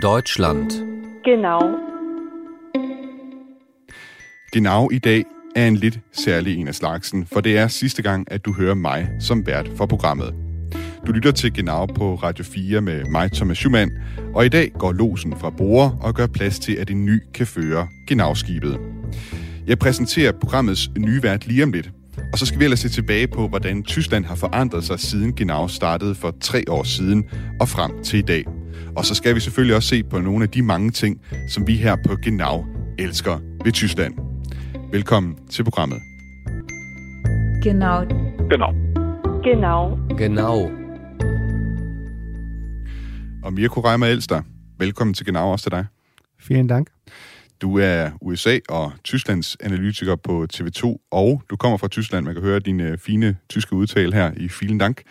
Deutschland. Genau. Genau i dag er en lidt særlig en af slagsen, for det er sidste gang, at du hører mig som vært for programmet. Du lytter til Genau på Radio 4 med mig, Thomas Schumann, og i dag går losen fra bord og gør plads til, at en ny kan føre Genau-skibet. Jeg præsenterer programmets nye vært lige om lidt, og så skal vi ellers se tilbage på, hvordan Tyskland har forandret sig siden Genau startede for tre år siden og frem til i dag. Og så skal vi selvfølgelig også se på nogle af de mange ting, som vi her på Genau elsker ved Tyskland. Velkommen til programmet. Genau. Genau. Genau. Og Mirko Reimer Elster, velkommen til Genau også til dig. Vielen Dank. Du er USA og Tysklands analytiker på TV2, og du kommer fra Tyskland. Man kan høre din øh, fine tyske udtale her i Vielen Dank.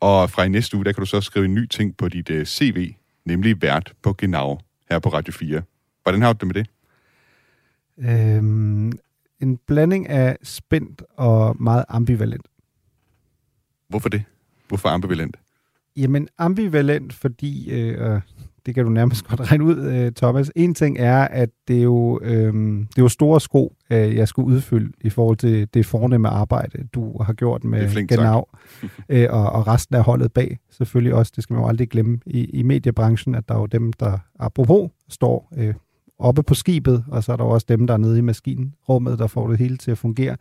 Og fra i næste uge, der kan du så skrive en ny ting på dit øh, CV, nemlig vært på Genau her på Radio 4. Hvordan har du det med det? Øhm, en blanding af spændt og meget ambivalent. Hvorfor det? Hvorfor ambivalent? Jamen ambivalent, fordi, øh, det kan du nærmest godt regne ud, øh, Thomas. En ting er, at det er jo, øh, det er jo store sko, øh, jeg skulle udfylde i forhold til det fornemme arbejde, du har gjort med flinkt sagt. Genau øh, og, og resten af holdet bag. Selvfølgelig også, det skal man jo aldrig glemme i, i mediebranchen, at der er jo dem, der apropos står øh, oppe på skibet, og så er der jo også dem, der er nede i maskinrummet, der får det hele til at fungere.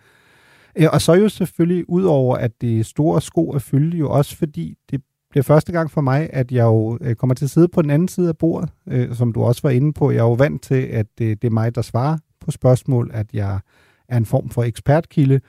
Øh, Og så jo selvfølgelig, udover at det er store sko at fylde, jo også fordi det bliver første gang for mig, at jeg jo øh, kommer til at sidde på den anden side af bordet, øh, som du også var inde på. Jeg er jo vant til, at det, det er mig, der svarer på spørgsmål, at jeg er en form for ekspertkilde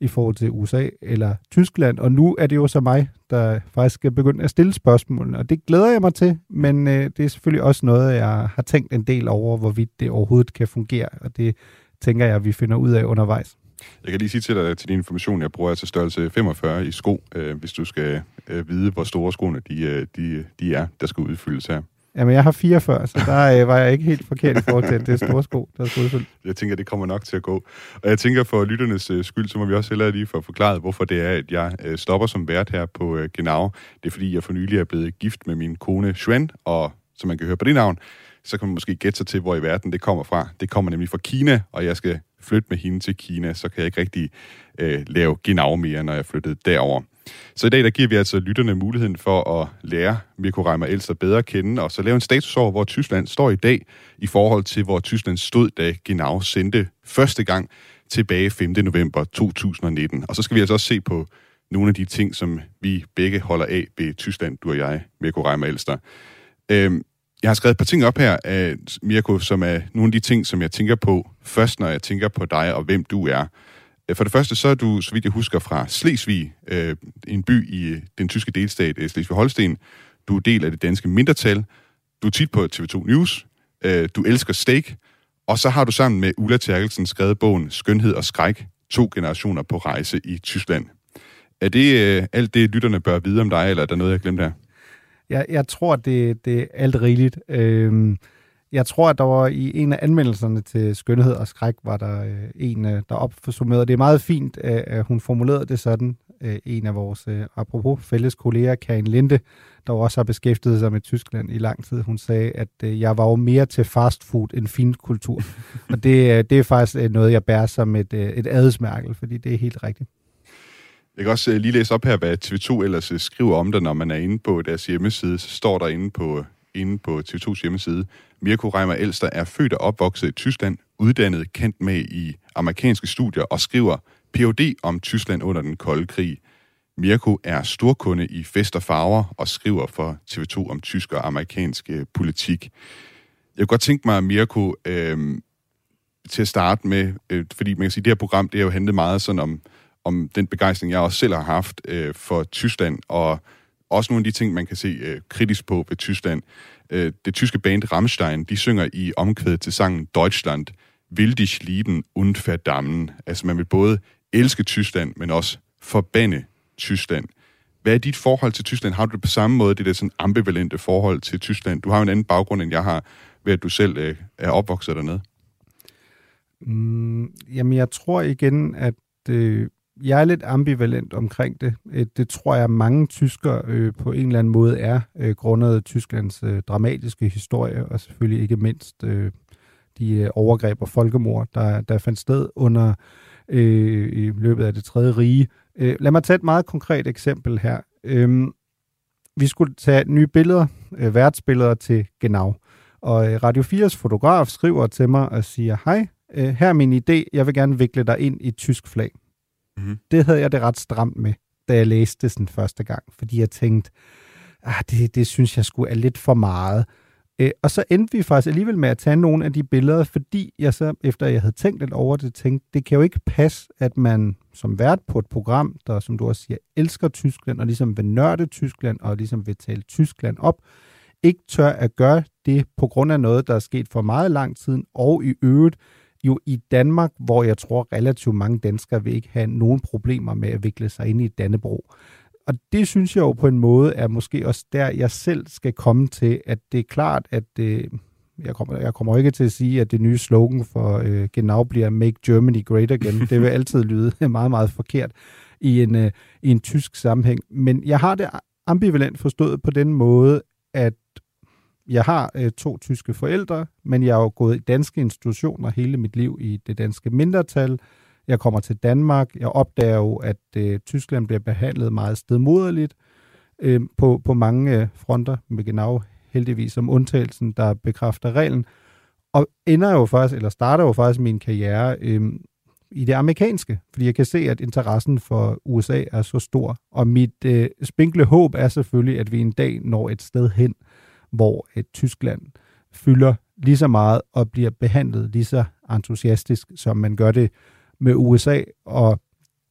i forhold til USA eller Tyskland, og nu er det jo så mig, der faktisk skal begynde at stille spørgsmålene, og det glæder jeg mig til, men øh, det er selvfølgelig også noget, jeg har tænkt en del over, hvorvidt det overhovedet kan fungere, og det tænker jeg, vi finder ud af undervejs. Jeg kan lige sige til dig, til din information, jeg bruger altså størrelse 45 i sko, øh, hvis du skal øh, vide, hvor store skoene de, øh, de, de er, der skal udfyldes her. Jamen, jeg har 44, så der øh, var jeg ikke helt forkert i forhold til, at det er store sko, der skal udfylde. Jeg tænker, det kommer nok til at gå. Og jeg tænker, for lytternes øh, skyld, så må vi også hellere lige få forklaret, hvorfor det er, at jeg øh, stopper som vært her på øh, Genau. Det er, fordi jeg for nylig er blevet gift med min kone Xuan, og som man kan høre på det navn, så kan man måske gætte sig til, hvor i verden det kommer fra. Det kommer nemlig fra Kina, og jeg skal flytte med hende til Kina, så kan jeg ikke rigtig øh, lave Genau mere, når jeg flyttede derover. Så i dag der giver vi altså lytterne muligheden for at lære Mirko Reimer Elser bedre at kende, og så lave en status over, hvor Tyskland står i dag, i forhold til, hvor Tyskland stod, da Genau sendte første gang tilbage 5. november 2019. Og så skal vi altså også se på nogle af de ting, som vi begge holder af ved Tyskland, du og jeg, Mirko Reimer Elster. Øhm, jeg har skrevet et par ting op her, af Mirko, som er nogle af de ting, som jeg tænker på først, når jeg tænker på dig og hvem du er. Øh, for det første, så er du, så vidt jeg husker, fra Slesvig, øh, en by i øh, den tyske delstat øh, Slesvig-Holsten. Du er del af det danske mindretal. Du er tit på TV2 News. Øh, du elsker steak. Og så har du sammen med Ulla Terkelsen skrevet bogen Skønhed og Skræk. To generationer på rejse i Tyskland. Er det øh, alt det, lytterne bør vide om dig, eller er der noget, jeg glemte her? Jeg, jeg tror, det, det er alt rigeligt. Øhm, jeg tror, at der var i en af anmeldelserne til Skønhed og Skræk, var der øh, en, øh, der opsummerede. Det er meget fint, at, at hun formulerede det sådan. Øh, en af vores, øh, apropos fælles kolleger, Karin Linde, der også har beskæftiget sig med Tyskland i lang tid, hun sagde, at øh, jeg var jo mere til fast food end fin kultur. og det, øh, det er faktisk øh, noget, jeg bærer som et, øh, et adelsmærke, fordi det er helt rigtigt. Jeg kan også øh, lige læse op her, hvad TV2 ellers øh, skriver om det, når man er inde på deres hjemmeside. Så står der inde på, øh, inde på TV2's hjemmeside, Mirko Reimer Elster er født og opvokset i Tyskland, uddannet, kendt med i amerikanske studier og skriver Ph.D. om Tyskland under den kolde krig. Mirko er storkunde i fest og farver og skriver for TV2 om tysk og amerikansk øh, politik. Jeg kunne godt tænke mig, Mirko, øh, til at starte med, øh, fordi man kan sige, at det her program, det har jo handlet meget sådan om, om den begejstring, jeg også selv har haft øh, for Tyskland, og også nogle af de ting, man kan se øh, kritisk på ved Tyskland. Øh, det tyske band Rammstein, de synger i omkvædet til sangen Deutschland, Will dich lieben und verdammen. Altså man vil både elske Tyskland, men også forbande Tyskland. Hvad er dit forhold til Tyskland? Har du det på samme måde, det der sådan ambivalente forhold til Tyskland? Du har jo en anden baggrund, end jeg har, ved at du selv øh, er opvokset dernede. Mm, jamen, jeg tror igen, at øh, jeg er lidt ambivalent omkring det. Det tror jeg, mange tyskere øh, på en eller anden måde er, øh, grundet Tysklands øh, dramatiske historie, og selvfølgelig ikke mindst øh, de øh, overgreb og folkemord, der, der fandt sted under øh, i løbet af det tredje rige. Øh, lad mig tage et meget konkret eksempel her. Øh, vi skulle tage nye billeder, øh, værtsbilleder til Genau. Og øh, Radio 4's fotograf skriver til mig og siger, hej, øh, her er min idé, jeg vil gerne vikle dig ind i et tysk flag. Mm-hmm. Det havde jeg det ret stramt med, da jeg læste det sådan første gang, fordi jeg tænkte, ah, det, det synes jeg skulle er lidt for meget. Øh, og så endte vi faktisk alligevel med at tage nogle af de billeder, fordi jeg så, efter jeg havde tænkt lidt over det, tænkte, det kan jo ikke passe, at man som vært på et program, der, som du også siger, elsker Tyskland, og ligesom vil nørde Tyskland, og ligesom vil tale Tyskland op, ikke tør at gøre det på grund af noget, der er sket for meget lang tid, og i øvrigt jo i Danmark, hvor jeg tror relativt mange danskere vil ikke have nogen problemer med at vikle sig ind i Dannebro. Og det synes jeg jo på en måde er måske også der, jeg selv skal komme til, at det er klart, at øh, jeg kommer, jeg kommer ikke til at sige, at det nye slogan for øh, Genau bliver Make Germany Great Again. Det vil altid lyde meget, meget forkert i en, øh, i en tysk sammenhæng. Men jeg har det ambivalent forstået på den måde, at jeg har øh, to tyske forældre, men jeg har jo gået i danske institutioner hele mit liv i det danske mindretal. Jeg kommer til Danmark. Jeg opdager jo, at øh, Tyskland bliver behandlet meget stedmoderligt øh, på, på mange øh, fronter, med genau heldigvis som undtagelsen, der bekræfter reglen. Og ender jo faktisk, eller starter jo faktisk min karriere øh, i det amerikanske, fordi jeg kan se, at interessen for USA er så stor. Og mit øh, spinkle håb er selvfølgelig, at vi en dag når et sted hen, hvor et Tyskland fylder lige så meget og bliver behandlet lige så entusiastisk, som man gør det med USA. Og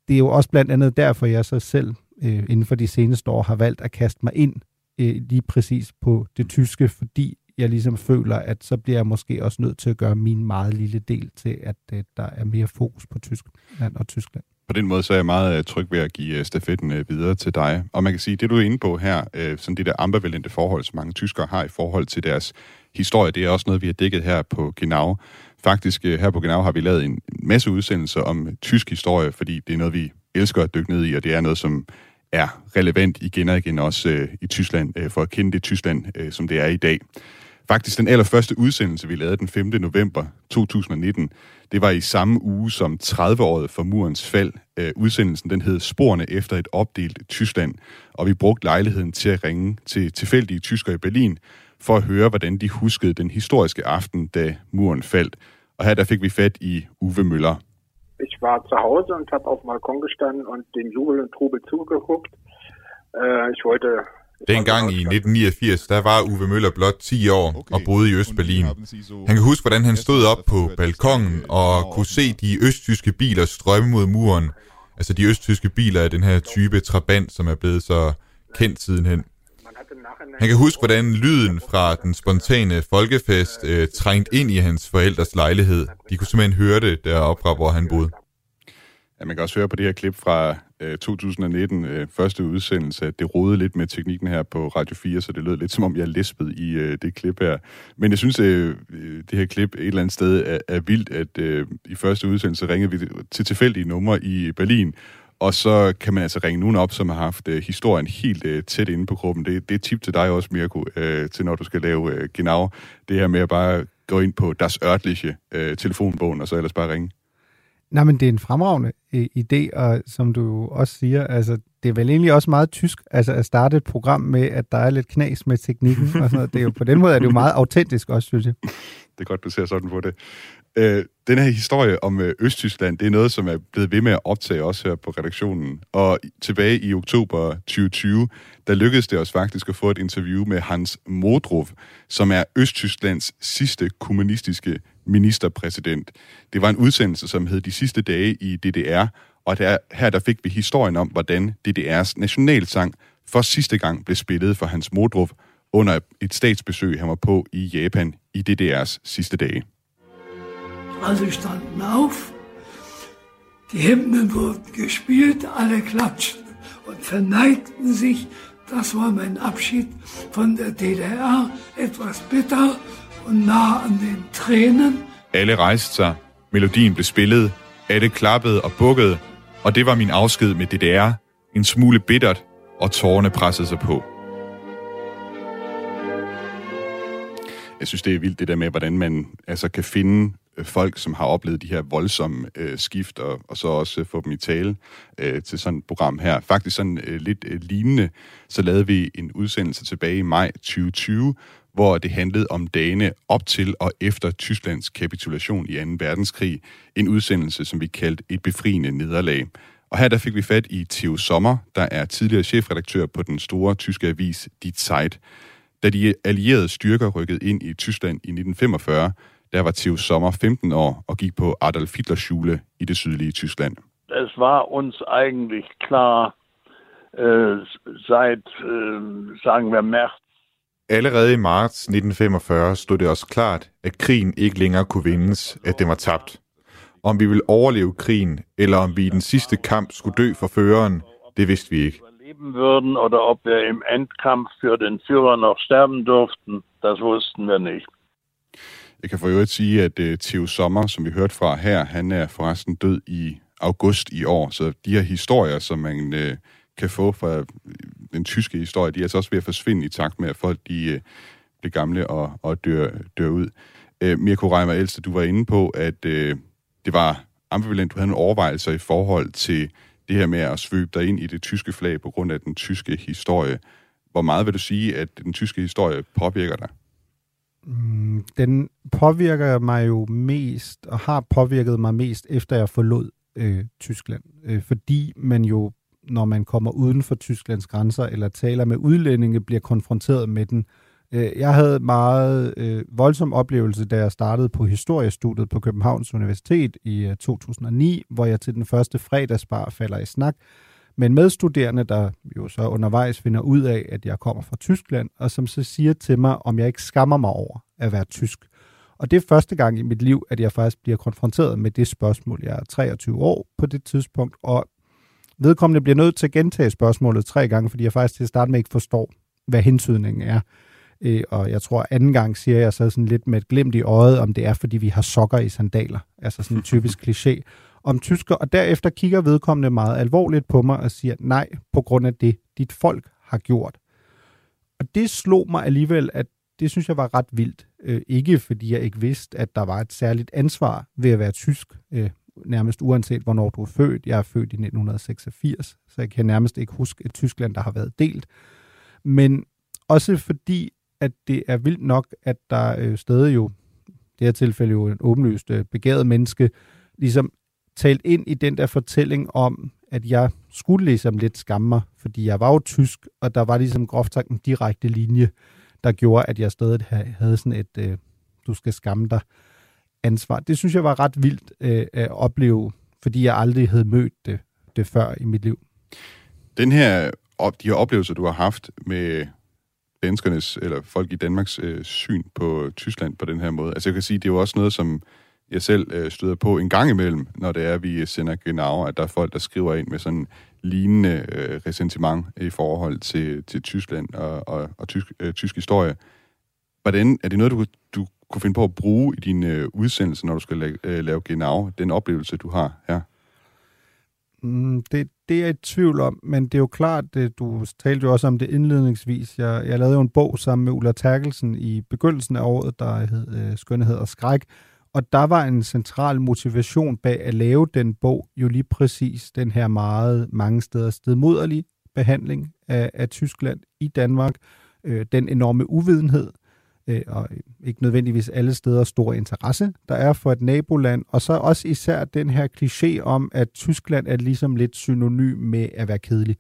det er jo også blandt andet derfor, jeg så selv øh, inden for de seneste år har valgt at kaste mig ind øh, lige præcis på det tyske, fordi jeg ligesom føler, at så bliver jeg måske også nødt til at gøre min meget lille del til, at øh, der er mere fokus på Tyskland og Tyskland på den måde så er jeg meget øh, tryg ved at give øh, stafetten øh, videre til dig. Og man kan sige, det du er inde på her, sådan det der ambivalente forhold, som mange tyskere har i forhold til deres historie, det er også noget, vi har dækket her på Genau. Faktisk her på Genau har vi lavet en masse udsendelser om tysk historie, fordi det er noget, vi elsker at dykke ned i, og det er noget, som er relevant igen og igen også i Tyskland, for at kende det Tyskland, som det er i dag. Faktisk den allerførste udsendelse, vi lavede den 5. november 2019, det var i samme uge som 30-året for murens fald. Øh, udsendelsen den hed Sporene efter et opdelt Tyskland, og vi brugte lejligheden til at ringe til tilfældige tyskere i Berlin for at høre, hvordan de huskede den historiske aften, da muren faldt. Og her der fik vi fat i Uwe Møller. Ich war zu Hause und habe auf dem Balkon gestanden und den Jubel und Trubel zugeguckt. Äh, ich wollte Dengang i 1989, der var Uwe Møller blot 10 år og boede i Østberlin. Han kan huske, hvordan han stod op på balkongen og kunne se de østtyske biler strømme mod muren. Altså de østtyske biler af den her type Trabant, som er blevet så kendt sidenhen. Han kan huske, hvordan lyden fra den spontane folkefest øh, trængte ind i hans forældres lejlighed. De kunne simpelthen høre det deroppe fra, hvor han boede. Ja, man kan også høre på det her klip fra øh, 2019, øh, første udsendelse, at det rodede lidt med teknikken her på Radio 4, så det lød lidt som om, jeg lispede i øh, det klip her. Men jeg synes, øh, øh, det her klip et eller andet sted er, er vildt, at øh, i første udsendelse ringede vi til tilfældige numre i Berlin, og så kan man altså ringe nogen op, som har haft øh, historien helt øh, tæt inde på kroppen. Det, det er et tip til dig også, Mirko, øh, til når du skal lave øh, genau. Det her med at bare gå ind på Das Örtliche øh, telefonbogen, og så ellers bare ringe. Nej, men det er en fremragende øh, idé, og som du også siger, altså, det er vel egentlig også meget tysk, altså at starte et program med, at der er lidt knas med teknikken og sådan noget. Det er jo, på den måde er det jo meget autentisk også, synes jeg. Det er godt, du ser sådan på det. Øh, den her historie om øh, Østtyskland, det er noget, som er blevet ved med at optage også her på redaktionen. Og tilbage i oktober 2020, der lykkedes det os faktisk at få et interview med Hans Modrov, som er Østtysklands sidste kommunistiske ministerpræsident. Det var en udsendelse, som hed De sidste dage i DDR, og der, her der fik vi historien om, hvordan DDR's nationalsang for sidste gang blev spillet for Hans Modrup under et statsbesøg, han var på i Japan i DDR's sidste dage. Alle standen auf, die Hymnen wurden gespielt, alle klatschten und verneigten sich. Das war mein Abschied von der DDR, etwas bitter og nah an den Alle rejste sig, melodien blev spillet, alle klappede og bukkede, og det var min afsked med DDR, en smule bittert, og tårerne pressede sig på. Jeg synes, det er vildt det der med, hvordan man altså kan finde øh, folk, som har oplevet de her voldsomme øh, skift, og, og så også øh, få dem i tale øh, til sådan et program her. Faktisk sådan øh, lidt øh, lignende, så lavede vi en udsendelse tilbage i maj 2020, hvor det handlede om dagene op til og efter Tysklands kapitulation i 2. verdenskrig. En udsendelse, som vi kaldte et befriende nederlag. Og her der fik vi fat i Theo Sommer, der er tidligere chefredaktør på den store tyske avis Die Zeit. Da de allierede styrker rykkede ind i Tyskland i 1945, der var Theo Sommer 15 år og gik på Adolf Hitler Schule i det sydlige Tyskland. Es war uns eigentlich klar, äh, seit, äh, sagen wir, März Allerede i marts 1945 stod det også klart, at krigen ikke længere kunne vindes, at den var tabt. Om vi ville overleve krigen, eller om vi i den sidste kamp skulle dø for føreren, det vidste vi ikke. Leben würden oder ob wir im Endkampf für den Führer noch sterben durften, das wussten wir nicht. Jeg kan for øvrigt sige, at uh, Theo Sommer, som vi hørte fra her, han er forresten død i august i år. Så de her historier, som man uh, kan få fra øh, den tyske historie, de er altså også ved at forsvinde i takt med, at folk de, uh, bliver gamle og, og dør, dør ud. Øh, Mirko Reimer Elster, du var inde på, at øh, det var ambivalent, du havde en overvejelse i forhold til det her med at svøbe dig ind i det tyske flag på grund af den tyske historie. Hvor meget vil du sige, at den tyske historie påvirker dig? Mm, den påvirker mig jo mest, og har påvirket mig mest, efter jeg forlod øh, Tyskland. Øh, fordi man jo, når man kommer uden for Tysklands grænser, eller taler med udlændinge, bliver konfronteret med den. Øh, jeg havde meget øh, voldsom oplevelse, da jeg startede på historiestudiet på Københavns Universitet i øh, 2009, hvor jeg til den første fredagsbar falder i snak med en medstuderende, der jo så undervejs finder ud af, at jeg kommer fra Tyskland, og som så siger til mig, om jeg ikke skammer mig over at være tysk. Og det er første gang i mit liv, at jeg faktisk bliver konfronteret med det spørgsmål. Jeg er 23 år på det tidspunkt, og vedkommende bliver nødt til at gentage spørgsmålet tre gange, fordi jeg faktisk til at starte med ikke forstår, hvad hensydningen er. Øh, og jeg tror, anden gang siger jeg så sådan lidt med et glimt i øjet, om det er, fordi vi har sokker i sandaler. Altså sådan en typisk kliché om tysker, og derefter kigger vedkommende meget alvorligt på mig og siger, nej, på grund af det, dit folk har gjort. Og det slog mig alligevel, at det synes jeg var ret vildt. Øh, ikke fordi jeg ikke vidste, at der var et særligt ansvar ved at være tysk, øh, nærmest uanset hvornår du er født. Jeg er født i 1986, så jeg kan nærmest ikke huske et Tyskland, der har været delt. Men også fordi, at det er vildt nok, at der øh, stadig jo, det her tilfælde jo en åbenlyst øh, begavet menneske, ligesom talt ind i den der fortælling om, at jeg skulle ligesom lidt skamme mig, fordi jeg var jo tysk, og der var ligesom groft sagt en direkte linje, der gjorde, at jeg stadig havde sådan et, øh, du skal skamme dig ansvar. Det synes jeg var ret vildt øh, at opleve, fordi jeg aldrig havde mødt det, det før i mit liv. Den her, de her oplevelser, du har haft med danskernes, eller folk i Danmarks øh, syn på Tyskland på den her måde, altså jeg kan sige, det er jo også noget, som jeg selv øh, støder på en gang imellem, når det er, at vi sender genau, at der er folk, der skriver ind med sådan lignende øh, ressentiment i forhold til, til Tyskland og, og, og tysk, øh, tysk historie. Hvordan, er det noget, du, du kunne finde på at bruge i din øh, udsendelse, når du skal lave, øh, lave genau, den oplevelse, du har her? Mm, det, det er jeg i tvivl om, men det er jo klart, det, du talte jo også om det indledningsvis. Jeg, jeg lavede jo en bog sammen med Ulla Terkelsen i begyndelsen af året, der hed øh, Skønhed og Skræk, og der var en central motivation bag at lave den bog, jo lige præcis den her meget mange steder stedmoderlige behandling af, af Tyskland i Danmark, øh, den enorme uvidenhed, øh, og ikke nødvendigvis alle steder stor interesse, der er for et naboland, og så også især den her kliché om, at Tyskland er ligesom lidt synonym med at være kedelig.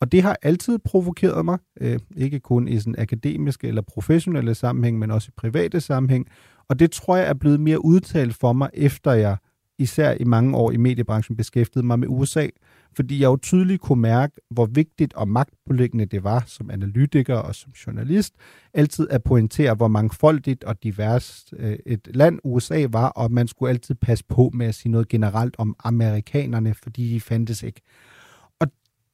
Og det har altid provokeret mig, øh, ikke kun i sådan akademiske eller professionelle sammenhæng, men også i private sammenhæng, og det tror jeg er blevet mere udtalt for mig, efter jeg især i mange år i mediebranchen beskæftigede mig med USA, fordi jeg jo tydeligt kunne mærke, hvor vigtigt og magtpålæggende det var som analytiker og som journalist, altid at pointere, hvor mangfoldigt og divers øh, et land USA var, og man skulle altid passe på med at sige noget generelt om amerikanerne, fordi de fandtes ikke. Og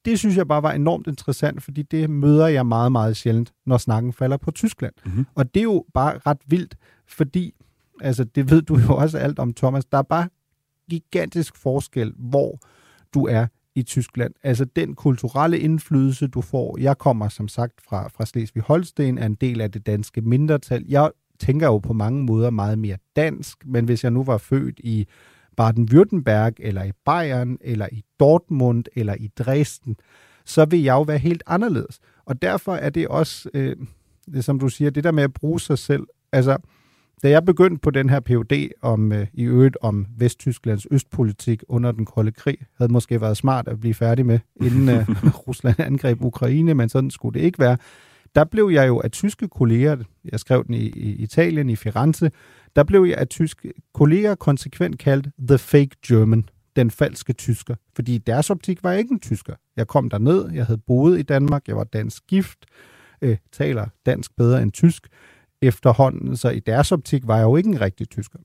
det synes jeg bare var enormt interessant, fordi det møder jeg meget, meget sjældent, når snakken falder på Tyskland. Mm-hmm. Og det er jo bare ret vildt, fordi, altså det ved du jo også alt om, Thomas, der er bare gigantisk forskel, hvor du er i Tyskland. Altså den kulturelle indflydelse, du får. Jeg kommer som sagt fra, fra Slesvig-Holsten, er en del af det danske mindretal. Jeg tænker jo på mange måder meget mere dansk, men hvis jeg nu var født i Baden-Württemberg, eller i Bayern, eller i Dortmund, eller i Dresden, så vil jeg jo være helt anderledes. Og derfor er det også, øh, det, som du siger, det der med at bruge sig selv. Altså, da jeg begyndte på den her PhD om, øh, i øvrigt om Vesttysklands østpolitik under den kolde krig, havde måske været smart at blive færdig med, inden øh, Rusland angreb Ukraine, men sådan skulle det ikke være. Der blev jeg jo af tyske kolleger, jeg skrev den i, i Italien, i Firenze, der blev jeg af tyske kolleger konsekvent kaldt The Fake German, den falske tysker. Fordi i deres optik var jeg ikke en tysker. Jeg kom derned, jeg havde boet i Danmark, jeg var dansk gift, øh, taler dansk bedre end tysk efterhånden, så i deres optik var jeg jo ikke en rigtig tysker.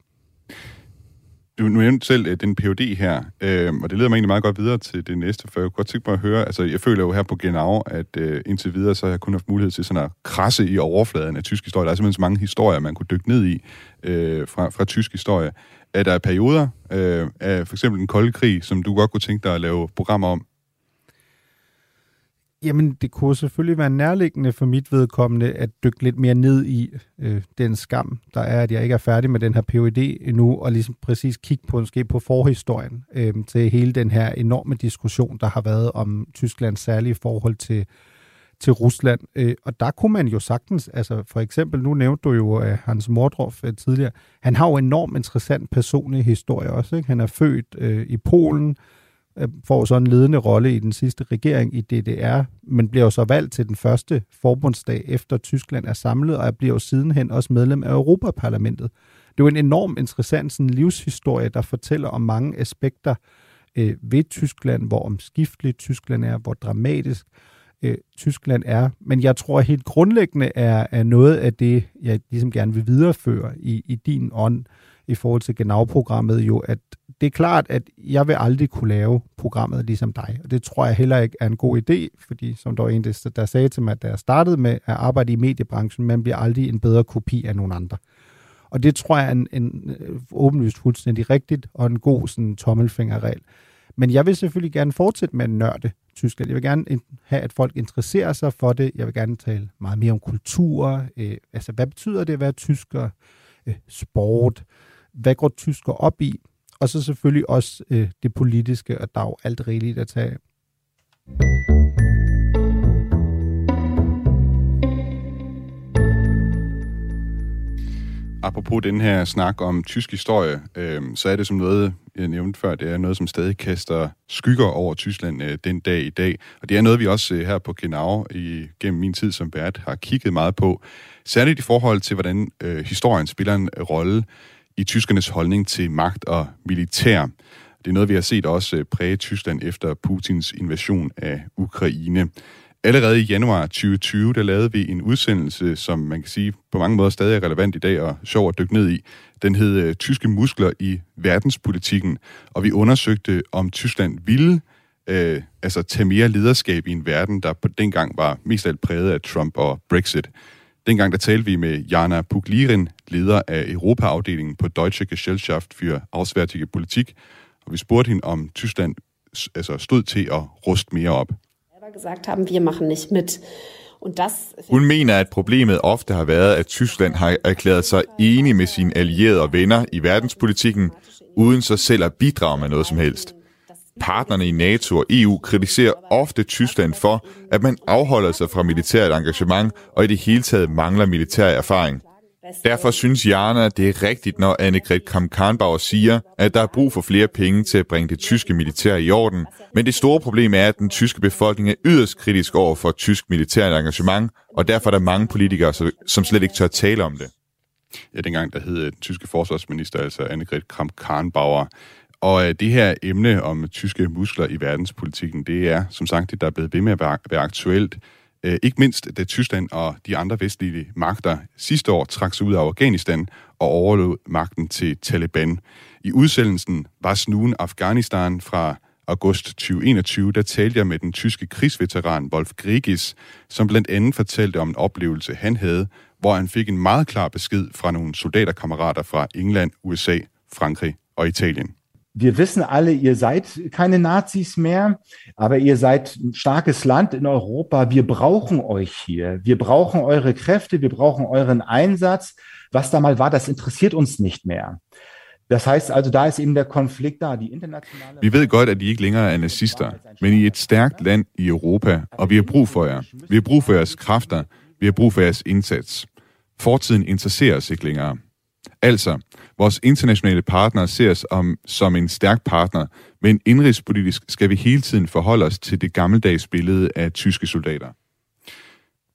Du nævnte selv øh, uh, den PhD her, øh, og det leder mig egentlig meget godt videre til det næste, for jeg kunne godt tænke mig at høre, altså jeg føler jo her på Genau, at øh, indtil videre, så har jeg kun haft mulighed til sådan at krasse i overfladen af tysk historie. Der er simpelthen så mange historier, man kunne dykke ned i øh, fra, fra tysk historie. Er der perioder øh, af for eksempel den kolde krig, som du godt kunne tænke dig at lave programmer om? Jamen, det kunne selvfølgelig være nærliggende for mit vedkommende at dykke lidt mere ned i øh, den skam, der er, at jeg ikke er færdig med den her PhD endnu, og ligesom præcis kigge på, måske på forhistorien øh, til hele den her enorme diskussion, der har været om Tysklands særlige forhold til, til Rusland. Øh, og der kunne man jo sagtens, altså for eksempel, nu nævnte du jo øh, Hans Mordroff øh, tidligere, han har jo enormt interessant personlig historie også. Ikke? Han er født øh, i Polen, Øh, Øh, får så en ledende rolle i den sidste regering i DDR, men bliver jo så valgt til den første forbundsdag efter Tyskland er samlet, og bliver jo sidenhen også medlem af Europaparlamentet. Det er jo en enorm interessant sådan, livshistorie, der fortæller om mange aspekter øh, ved Tyskland, hvor omskifteligt Tyskland er, hvor dramatisk øh, Tyskland er. Men jeg tror helt grundlæggende er, er noget af det, jeg ligesom gerne vil videreføre i, i din ånd i forhold til Genau-programmet jo, at det er klart, at jeg vil aldrig kunne lave programmet ligesom dig, og det tror jeg heller ikke er en god idé, fordi som der var en, der sagde til mig, da jeg startede med at arbejde i mediebranchen, man bliver aldrig en bedre kopi af nogen andre. Og det tror jeg er en, en øh, åbenlyst fuldstændig rigtigt, og en god sådan, tommelfingerregel. Men jeg vil selvfølgelig gerne fortsætte med at nørde Tyskland. Jeg vil gerne have, at folk interesserer sig for det. Jeg vil gerne tale meget mere om kultur. Øh, altså, hvad betyder det at være tysker? Øh, sport. Hvad går tysker op i? Og så selvfølgelig også øh, det politiske, og der er jo alt rigeligt at tage Apropos den her snak om tysk historie, øh, så er det som noget, jeg nævnte før, det er noget, som stadig kaster skygger over Tyskland øh, den dag i dag. Og det er noget, vi også øh, her på Genau i, gennem min tid som vært har kigget meget på. Særligt i forhold til, hvordan øh, historien spiller en øh, rolle i tyskernes holdning til magt og militær. Det er noget, vi har set også øh, præge Tyskland efter Putins invasion af Ukraine. Allerede i januar 2020, der lavede vi en udsendelse, som man kan sige på mange måder stadig er relevant i dag og sjov at dykke ned i. Den hed øh, Tyske muskler i verdenspolitikken, og vi undersøgte, om Tyskland ville øh, altså tage mere lederskab i en verden, der på dengang var mest alt præget af Trump og Brexit. Dengang der talte vi med Jana Puglirin, leder af Europaafdelingen på Deutsche Gesellschaft für Auswärtige Politik, og vi spurgte hende, om Tyskland altså stod til at ruste mere op. Gesagt haben, wir machen nicht mit. Hun mener, at problemet ofte har været, at Tyskland har erklæret sig enig med sine allierede og venner i verdenspolitikken, uden så selv at bidrage med noget som helst. Partnerne i NATO og EU kritiserer ofte Tyskland for, at man afholder sig fra militært engagement og i det hele taget mangler militær erfaring. Derfor synes Jana, at det er rigtigt, når Annegret Kramp-Karnbauer siger, at der er brug for flere penge til at bringe det tyske militær i orden. Men det store problem er, at den tyske befolkning er yderst kritisk over for tysk militært engagement, og derfor er der mange politikere, som slet ikke tør tale om det. Ja, dengang der hed øh, den tyske forsvarsminister, altså Annegret Kramp-Karnbauer, og øh, det her emne om tyske muskler i verdenspolitikken, det er som sagt det, der er blevet ved med at være, være aktuelt. Øh, ikke mindst da Tyskland og de andre vestlige magter sidste år trak sig ud af Afghanistan og overlod magten til Taliban. I udsendelsen var snuen Afghanistan fra august 2021, der talte jeg med den tyske krigsveteran Wolf Grigis, som blandt andet fortalte om en oplevelse, han havde, hvor han fik en meget klar besked fra nogle soldaterkammerater fra England, USA, Frankrig og Italien. Wir wissen alle, ihr seid keine Nazis mehr, aber ihr seid ein starkes Land in Europa. Wir brauchen euch hier. Wir brauchen eure Kräfte. Wir brauchen euren Einsatz. Was da mal war, das interessiert uns nicht mehr. Das heißt altså, der er eben der konflikt der, de internationale... Vi ved godt, at I ikke længere er nazister, men I er et land i Europa, og vi har brug for jer. Vi har brug for jeres kræfter. Vi har brug for jeres indsats. Fortiden interesserer os ikke længere. Vores internationale partnere ser os om, som en stærk partner, men indrigspolitisk skal vi hele tiden forholde os til det gammeldags billede af tyske soldater.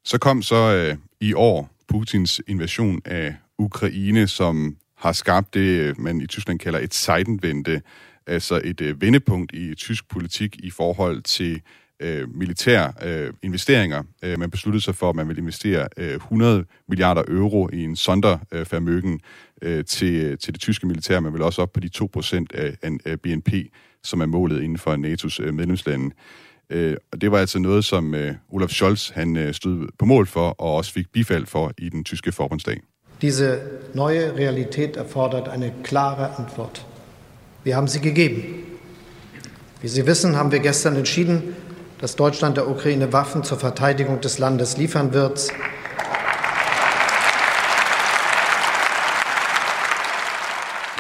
Så kom så øh, i år Putins invasion af Ukraine, som har skabt det, øh, man i Tyskland kalder et Seidenwende, altså et øh, vendepunkt i tysk politik i forhold til øh, militære øh, investeringer. Øh, man besluttede sig for, at man vil investere øh, 100 milliarder euro i en sondervermøgen øh, til, til det tyske militær. Man vil også op på de 2% af, af BNP, som er målet inden for NATO's øh, medlemslande. Øh, og det var altså noget, som øh, Olaf Scholz han øh, stod på mål for, og også fik bifald for i den tyske forbundsdag. Diese neue Realität erfordert eine klare Antwort. Wir haben sie gegeben. Wie Sie wissen, haben wir gestern entschieden, dass Deutschland der Ukraine Waffen zur Verteidigung des Landes liefern wird.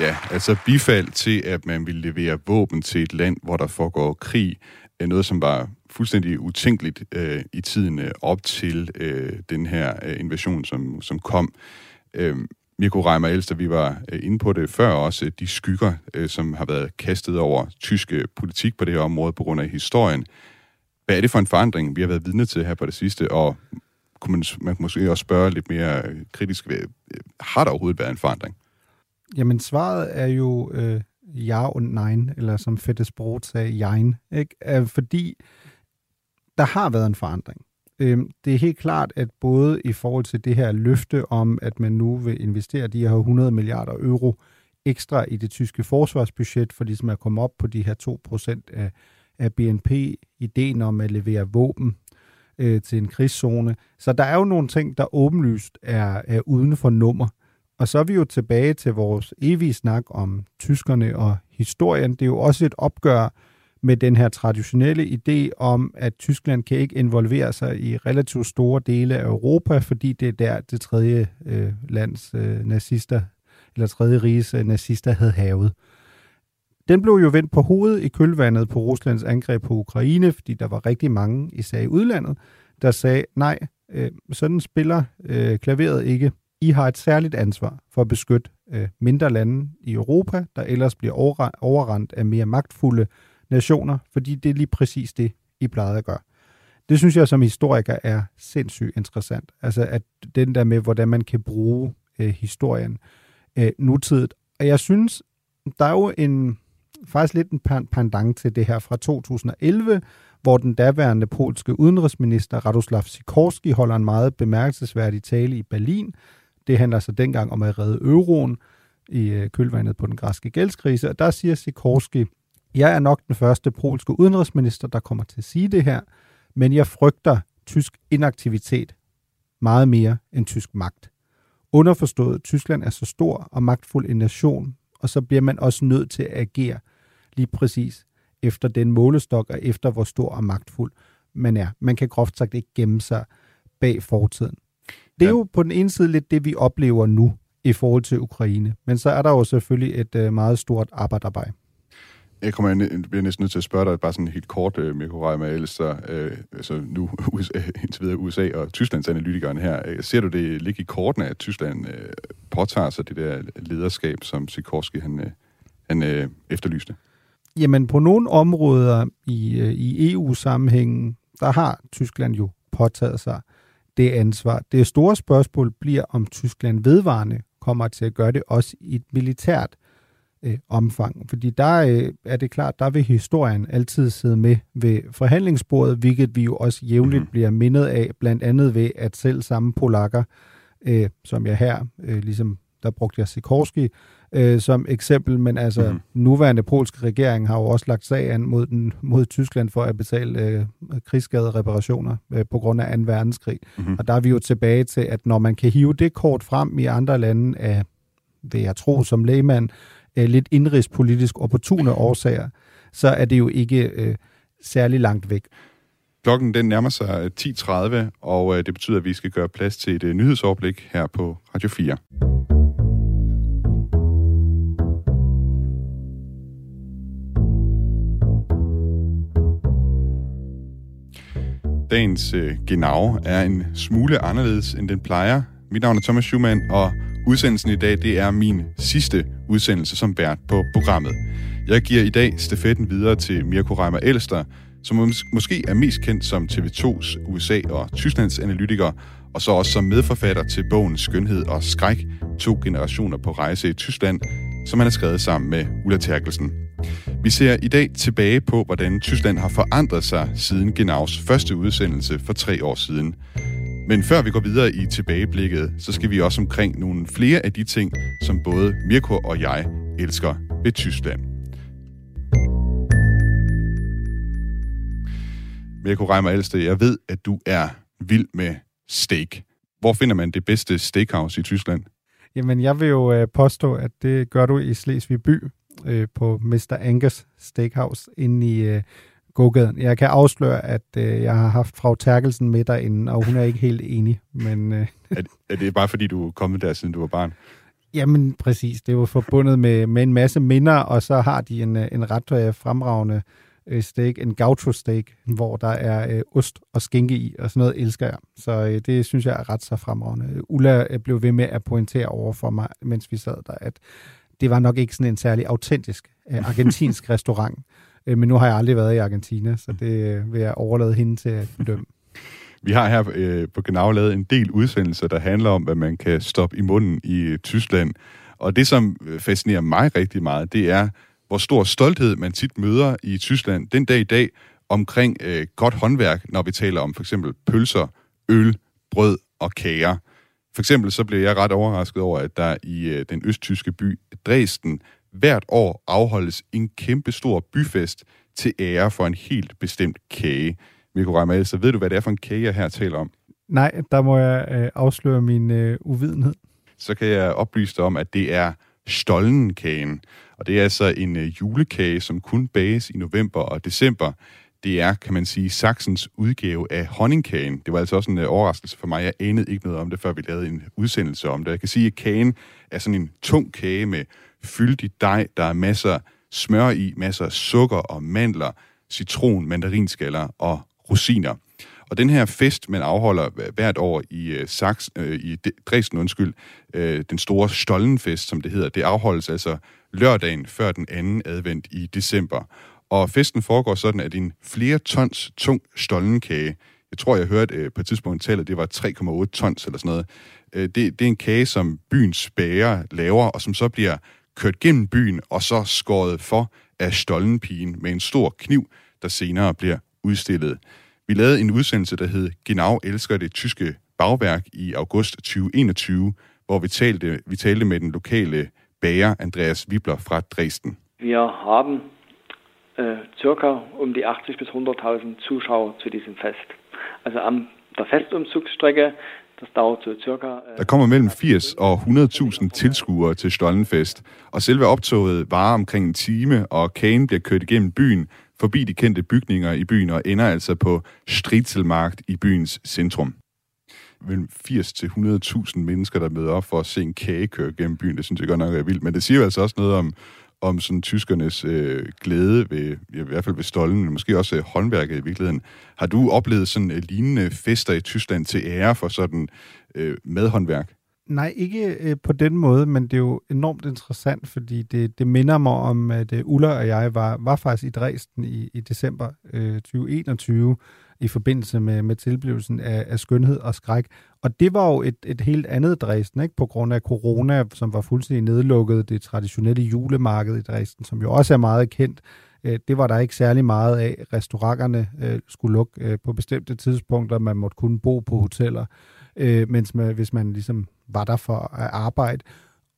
Ja, altså bifald til, at man vil levere våben til et land, hvor der foregår krig, er noget, som var fuldstændig utænkeligt øh, i tiden øh, op til øh, den her øh, invasion, som, som kom. Øh, Mirko Reimer Elster, vi var øh, inde på det før også, de skygger, øh, som har været kastet over tysk øh, politik på det her område på grund af historien. Hvad er det for en forandring, vi har været vidne til her på det sidste, og kunne man, man kunne måske også spørge lidt mere øh, kritisk, øh, har der overhovedet været en forandring? Jamen, svaret er jo øh, ja og nej, eller som Fettes Brot sagde, jein, ikke? Øh, fordi der har været en forandring. Det er helt klart, at både i forhold til det her løfte om, at man nu vil investere de her 100 milliarder euro ekstra i det tyske forsvarsbudget, for ligesom at komme op på de her 2% af, af BNP, ideen om at levere våben øh, til en krigszone. Så der er jo nogle ting, der åbenlyst er, er uden for nummer. Og så er vi jo tilbage til vores evige snak om tyskerne og historien. Det er jo også et opgør med den her traditionelle idé om, at Tyskland kan ikke involvere sig i relativt store dele af Europa, fordi det er der, det tredje øh, lands øh, nazister, eller tredje riges øh, nazister havde havet. Den blev jo vendt på hovedet i kølvandet på Ruslands angreb på Ukraine, fordi der var rigtig mange, især i udlandet, der sagde, nej, øh, sådan spiller øh, klaveret ikke. I har et særligt ansvar for at beskytte øh, mindre lande i Europa, der ellers bliver overrendt af mere magtfulde nationer, fordi det er lige præcis det, I plejede at gøre. Det synes jeg som historiker er sindssygt interessant. Altså at den der med, hvordan man kan bruge øh, historien øh, nutidigt. Og jeg synes, der er jo en faktisk lidt en pendant til det her fra 2011, hvor den daværende polske udenrigsminister Radoslav Sikorski holder en meget bemærkelsesværdig tale i Berlin. Det handler så dengang om at redde euroen i øh, kølvandet på den græske gældskrise, og der siger Sikorski, jeg er nok den første polske udenrigsminister, der kommer til at sige det her, men jeg frygter tysk inaktivitet meget mere end tysk magt. Underforstået, Tyskland er så stor og magtfuld en nation, og så bliver man også nødt til at agere lige præcis efter den målestok og efter hvor stor og magtfuld man er. Man kan groft sagt ikke gemme sig bag fortiden. Det er ja. jo på den ene side lidt det, vi oplever nu i forhold til Ukraine. Men så er der jo selvfølgelig et øh, meget stort arbejde. Jeg kommer jeg bliver næsten nødt til at spørge dig bare sådan helt kort, uh, Mikko med altså, uh, altså nu USA, indtil videre USA og Tysklands analytikeren her. Uh, ser du det ligge i kortene, at Tyskland uh, påtager sig det der lederskab, som Sikorski han, uh, han uh, efterlyste? Jamen på nogle områder i, uh, i EU-sammenhængen, der har Tyskland jo påtaget sig det ansvar. Det store spørgsmål bliver, om Tyskland vedvarende kommer til at gøre det også i et militært øh, omfang. Fordi der øh, er det klart, der vil historien altid sidde med ved forhandlingsbordet, hvilket vi jo også jævnligt mm. bliver mindet af, blandt andet ved, at selv samme polakker, øh, som jeg her, øh, ligesom der brugte jeg Sikorski øh, som eksempel, men altså mm. nuværende polske regering har jo også lagt sag an mod, den, mod Tyskland for at betale øh, krigsskadereparationer øh, på grund af 2. verdenskrig. Mm. Og der er vi jo tilbage til, at når man kan hive det kort frem i andre lande af vil jeg tro som lægmand, øh, lidt indrigspolitisk opportune årsager, så er det jo ikke øh, særlig langt væk. Klokken den nærmer sig 10.30, og øh, det betyder, at vi skal gøre plads til et øh, nyhedsoverblik her på Radio 4. Dagens øh, genau er en smule anderledes, end den plejer. Mit navn er Thomas Schumann, og udsendelsen i dag det er min sidste udsendelse som vært på programmet. Jeg giver i dag stafetten videre til Mirko Reimer Elster, som mås- måske er mest kendt som TV2's USA- og Tysklands analytiker, og så også som medforfatter til bogen Skønhed og Skræk, to generationer på rejse i Tyskland, som han har skrevet sammen med Ulla Terkelsen. Vi ser i dag tilbage på, hvordan Tyskland har forandret sig siden Genaus første udsendelse for tre år siden. Men før vi går videre i tilbageblikket, så skal vi også omkring nogle flere af de ting, som både Mirko og jeg elsker ved Tyskland. Mirko Reimer Elste, jeg ved, at du er vild med steak. Hvor finder man det bedste steakhouse i Tyskland? Jamen, jeg vil jo øh, påstå, at det gør du i Slesvig by øh, på Mr. Angus Steakhouse inde i øh, gågaden. Jeg kan afsløre, at øh, jeg har haft frau Terkelsen med derinde, og hun er ikke helt enig. Men, øh, er, er det bare fordi, du er kommet der, siden du var barn? Jamen præcis, det var forbundet med, med en masse minder, og så har de en, en ret øh, fremragende øh, steak, en gaucho steak, hvor der er øh, ost og skinke i, og sådan noget elsker jeg. Så øh, det synes jeg er ret så fremragende. Ulla øh, blev ved med at pointere over for mig, mens vi sad der, at det var nok ikke sådan en særlig autentisk øh, argentinsk restaurant. Øh, men nu har jeg aldrig været i Argentina, så det øh, vil jeg overlade hende til at bedømme. Vi har her øh, på Genau lavet en del udsendelser, der handler om, hvad man kan stoppe i munden i øh, Tyskland. Og det, som øh, fascinerer mig rigtig meget, det er, hvor stor stolthed man tit møder i Tyskland den dag i dag omkring øh, godt håndværk, når vi taler om for eksempel pølser, øl, brød og kager. For eksempel så blev jeg ret overrasket over, at der i øh, den østtyske by Dresden hvert år afholdes en kæmpe stor byfest til ære for en helt bestemt kage. Mikko Reimer, så ved du, hvad det er for en kage, jeg her taler om? Nej, der må jeg øh, afsløre min øh, uvidenhed. Så kan jeg oplyse dig om, at det er Stollenkagen. Og det er altså en øh, julekage, som kun bages i november og december. Det er, kan man sige, Saxens udgave af honningkagen. Det var altså også en øh, overraskelse for mig. Jeg anede ikke noget om det, før vi lavede en udsendelse om det. Jeg kan sige, at kagen er sådan en tung kage med fyldig dej. Der er masser smør i, masser af sukker og mandler, citron, mandarinskaller og rosiner. Og den her fest, man afholder hvert år i øh, Saks, Sachs, øh, i Dresden, undskyld, øh, den store Stollenfest, som det hedder, det afholdes altså lørdagen før den anden advent i december. Og festen foregår sådan, at en flere tons tung stollenkage, jeg tror, jeg hørte øh, på et tidspunkt tallet, det var 3,8 tons eller sådan noget, øh, det, det er en kage, som byens bager laver, og som så bliver kørt gennem byen og så skåret for af stollenpigen med en stor kniv, der senere bliver udstillet. Vi lavede en udsendelse, der hed Genau elsker det tyske bagværk i august 2021, hvor vi talte, vi talte med den lokale bager Andreas Wibler fra Dresden. Wir haben äh, circa um die 80 bis 100.000 Zuschauer zu diesem Fest. Also am der Festumzugsstrecke Øh, der kommer mellem 80 og 100.000 tilskuere til Stollenfest, og selve optoget varer omkring en time, og kagen bliver kørt igennem byen, forbi de kendte bygninger i byen, og ender altså på Stritzelmarkt i byens centrum. Mellem 80 til 100.000 mennesker, der møder op for at se en kage køre gennem byen, det synes jeg godt nok er vildt. Men det siger jo altså også noget om, om sådan tyskernes øh, glæde ved, ja, i hvert fald ved stollen, men måske også øh, håndværket i virkeligheden. Har du oplevet sådan øh, lignende fester i Tyskland til ære for sådan øh, medhåndværk? Nej, ikke øh, på den måde, men det er jo enormt interessant, fordi det, det minder mig om, at øh, Ulla og jeg var, var faktisk i Dresden i, i december øh, 2021, i forbindelse med, med tilblivelsen af, af skønhed og skræk. Og det var jo et, et helt andet Dresden, ikke? på grund af corona, som var fuldstændig nedlukket. Det traditionelle julemarked i Dresden, som jo også er meget kendt, øh, det var der ikke særlig meget af. Restauranterne øh, skulle lukke øh, på bestemte tidspunkter. Man måtte kun bo på hoteller, mens man, hvis man ligesom var der for at arbejde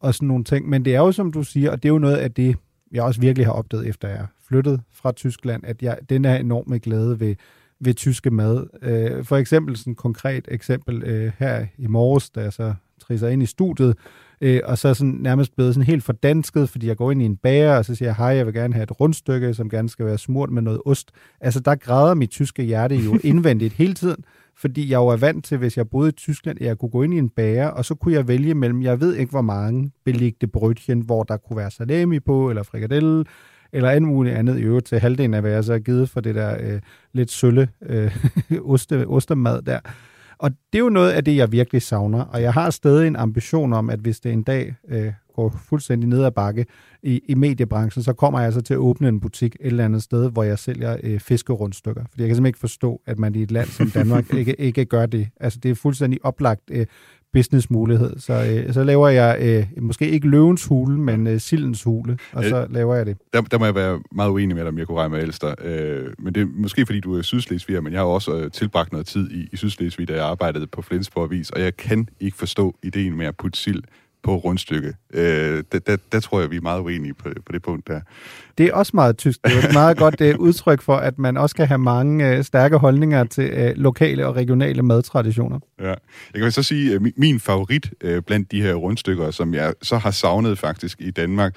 og sådan nogle ting. Men det er jo, som du siger, og det er jo noget af det, jeg også virkelig har opdaget, efter jeg flyttet fra Tyskland, at jeg, den er enormt glæde ved, ved tyske mad. Øh, for eksempel sådan et konkret eksempel øh, her i morges, da jeg så trisser ind i studiet, øh, og så er sådan nærmest blevet sådan helt fordansket, fordi jeg går ind i en bager, og så siger jeg, hej, jeg vil gerne have et rundstykke, som gerne skal være smurt med noget ost. Altså, der græder mit tyske hjerte jo indvendigt hele tiden, fordi jeg jo er vant til, hvis jeg boede i Tyskland, at jeg kunne gå ind i en bager, og så kunne jeg vælge mellem, jeg ved ikke hvor mange beligte brødchen, hvor der kunne være salami på, eller frikadelle, eller andet muligt andet i øvrigt til halvdelen af, hvad jeg så har givet for det der øh, lidt sølle øh, oste, ostemad der. Og det er jo noget af det, jeg virkelig savner, og jeg har stadig en ambition om, at hvis det en dag øh, går fuldstændig ned ad bakke i, i mediebranchen, så kommer jeg altså til at åbne en butik et eller andet sted, hvor jeg sælger øh, fiskerundstykker. Fordi jeg kan simpelthen ikke forstå, at man i et land som Danmark ikke, ikke gør det. Altså det er fuldstændig oplagt øh, businessmulighed. Så, øh, så laver jeg øh, måske ikke løvens hule, men øh, sildens hule, og så laver jeg det. Der, der må jeg være meget uenig med dig, Mirko Reimer Elster. Øh, men det er måske fordi, du er sydslesviger, men jeg har også øh, tilbragt noget tid i, i Sydslesvig, da jeg arbejdede på Flensborg Avis, og jeg kan ikke forstå ideen med at putte sild på rundstykke. Øh, der, der, der tror jeg, vi er meget uenige på, på det punkt der. Det er også meget tysk. Det er et meget godt uh, udtryk for, at man også kan have mange uh, stærke holdninger til uh, lokale og regionale madtraditioner. Ja. Jeg kan så sige, at min favorit uh, blandt de her rundstykker, som jeg så har savnet faktisk i Danmark,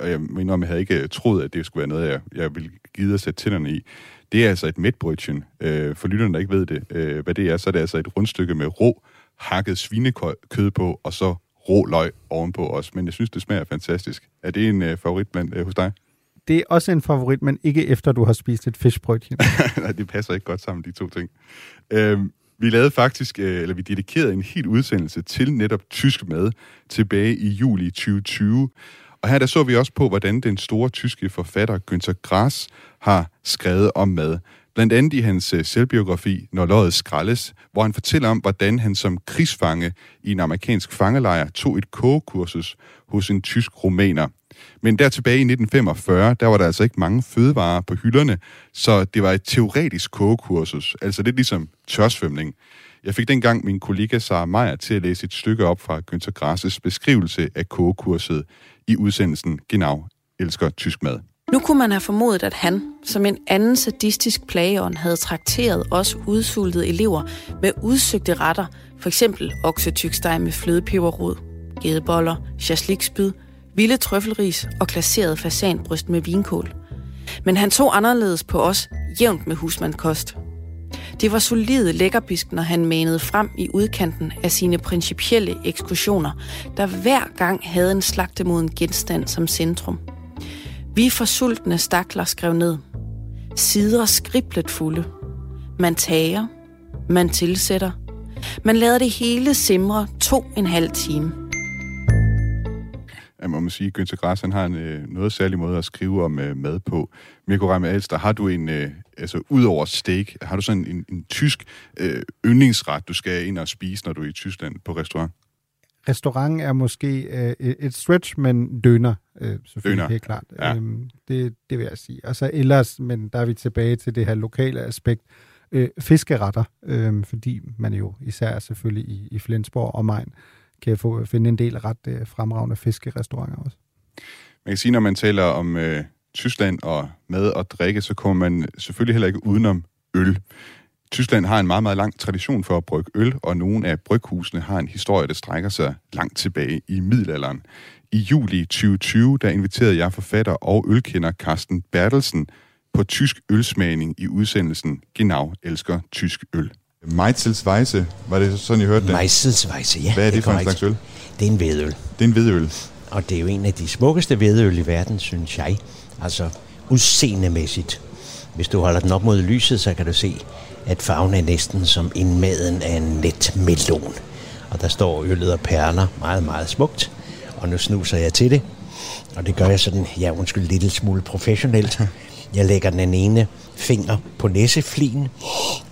og jeg mener, jeg havde ikke troet, at det skulle være noget, jeg, jeg ville give at sætte tænderne i, det er altså et mætbrødchen. Uh, for lytterne, der ikke ved det, uh, hvad det er, så er det altså et rundstykke med rå, hakket svinekød på, og så rå løg ovenpå også, men jeg synes, det smager fantastisk. Er det en øh, favorit blandt, øh, hos dig? Det er også en favorit, men ikke efter du har spist et fiskbrødchen. Nej, det passer ikke godt sammen, de to ting. Øhm, vi lavede faktisk, øh, eller vi dedikerede en helt udsendelse til netop tysk mad tilbage i juli 2020. Og her der så vi også på, hvordan den store tyske forfatter Günther Grass har skrevet om mad. Blandt andet i hans øh, selvbiografi, Når løjet skraldes, hvor han fortæller om, hvordan han som krigsfange i en amerikansk fangelejr tog et kogekursus hos en tysk rumæner. Men der tilbage i 1945, der var der altså ikke mange fødevarer på hylderne, så det var et teoretisk kogekursus, altså lidt ligesom tørsvømning. Jeg fik dengang min kollega Sara Meyer til at læse et stykke op fra Günther Grasses beskrivelse af kogekurset i udsendelsen Genau elsker tysk mad. Nu kunne man have formodet, at han, som en anden sadistisk plageånd, havde trakteret os udsultede elever med udsøgte retter, for eksempel oksetyksteg med flødepeberrod, gedeboller, chaslikspyd, vilde trøffelris og klasseret fasanbryst med vinkål. Men han tog anderledes på os, jævnt med husmandkost. Det var solide lækkerbisk, når han manede frem i udkanten af sine principielle ekskursioner, der hver gang havde en slagtemoden genstand som centrum – vi forsultne stakler skrev ned. Sider skriblet fulde. Man tager, man tilsætter. Man lader det hele simre to en halv time. Jeg må sige, Günther Grass, han har en øh, noget særlig måde at skrive om øh, mad på. Mirko Reimer Alster, har du en, øh, altså ud over steak, har du sådan en, en tysk øh, yndlingsret, du skal ind og spise, når du er i Tyskland på restaurant? Restaurant er måske øh, et stretch, men døner, øh, selvfølgelig døner. helt klart. Ja. Øhm, det, det vil jeg sige. Og så ellers, men der er vi tilbage til det her lokale aspekt, øh, fiskeretter, øh, fordi man jo især selvfølgelig i, i Flensborg og Main kan få, finde en del ret øh, fremragende fiskerestauranter også. Man kan sige, når man taler om øh, Tyskland og mad og drikke, så kommer man selvfølgelig heller ikke udenom øl. Tyskland har en meget, meget lang tradition for at brygge øl, og nogle af bryghusene har en historie, der strækker sig langt tilbage i middelalderen. I juli 2020, der inviterede jeg forfatter og ølkender Carsten Bertelsen på tysk ølsmagning i udsendelsen Genau elsker tysk øl. Meizelsweisse, var det sådan, I hørte det? Meizelsweisse, ja. Hvad er det, det for en slags øl? Det er en vedøl. Det er en vedøl. Og det er jo en af de smukkeste vedøl i verden, synes jeg. Altså udseendemæssigt. Hvis du holder den op mod lyset, så kan du se, at farven er næsten som indmaden af en let melon. Og der står øllet og perler meget, meget smukt. Og nu snuser jeg til det. Og det gør jeg sådan, ja undskyld, lidt smule professionelt. Jeg lægger den ene finger på næseflien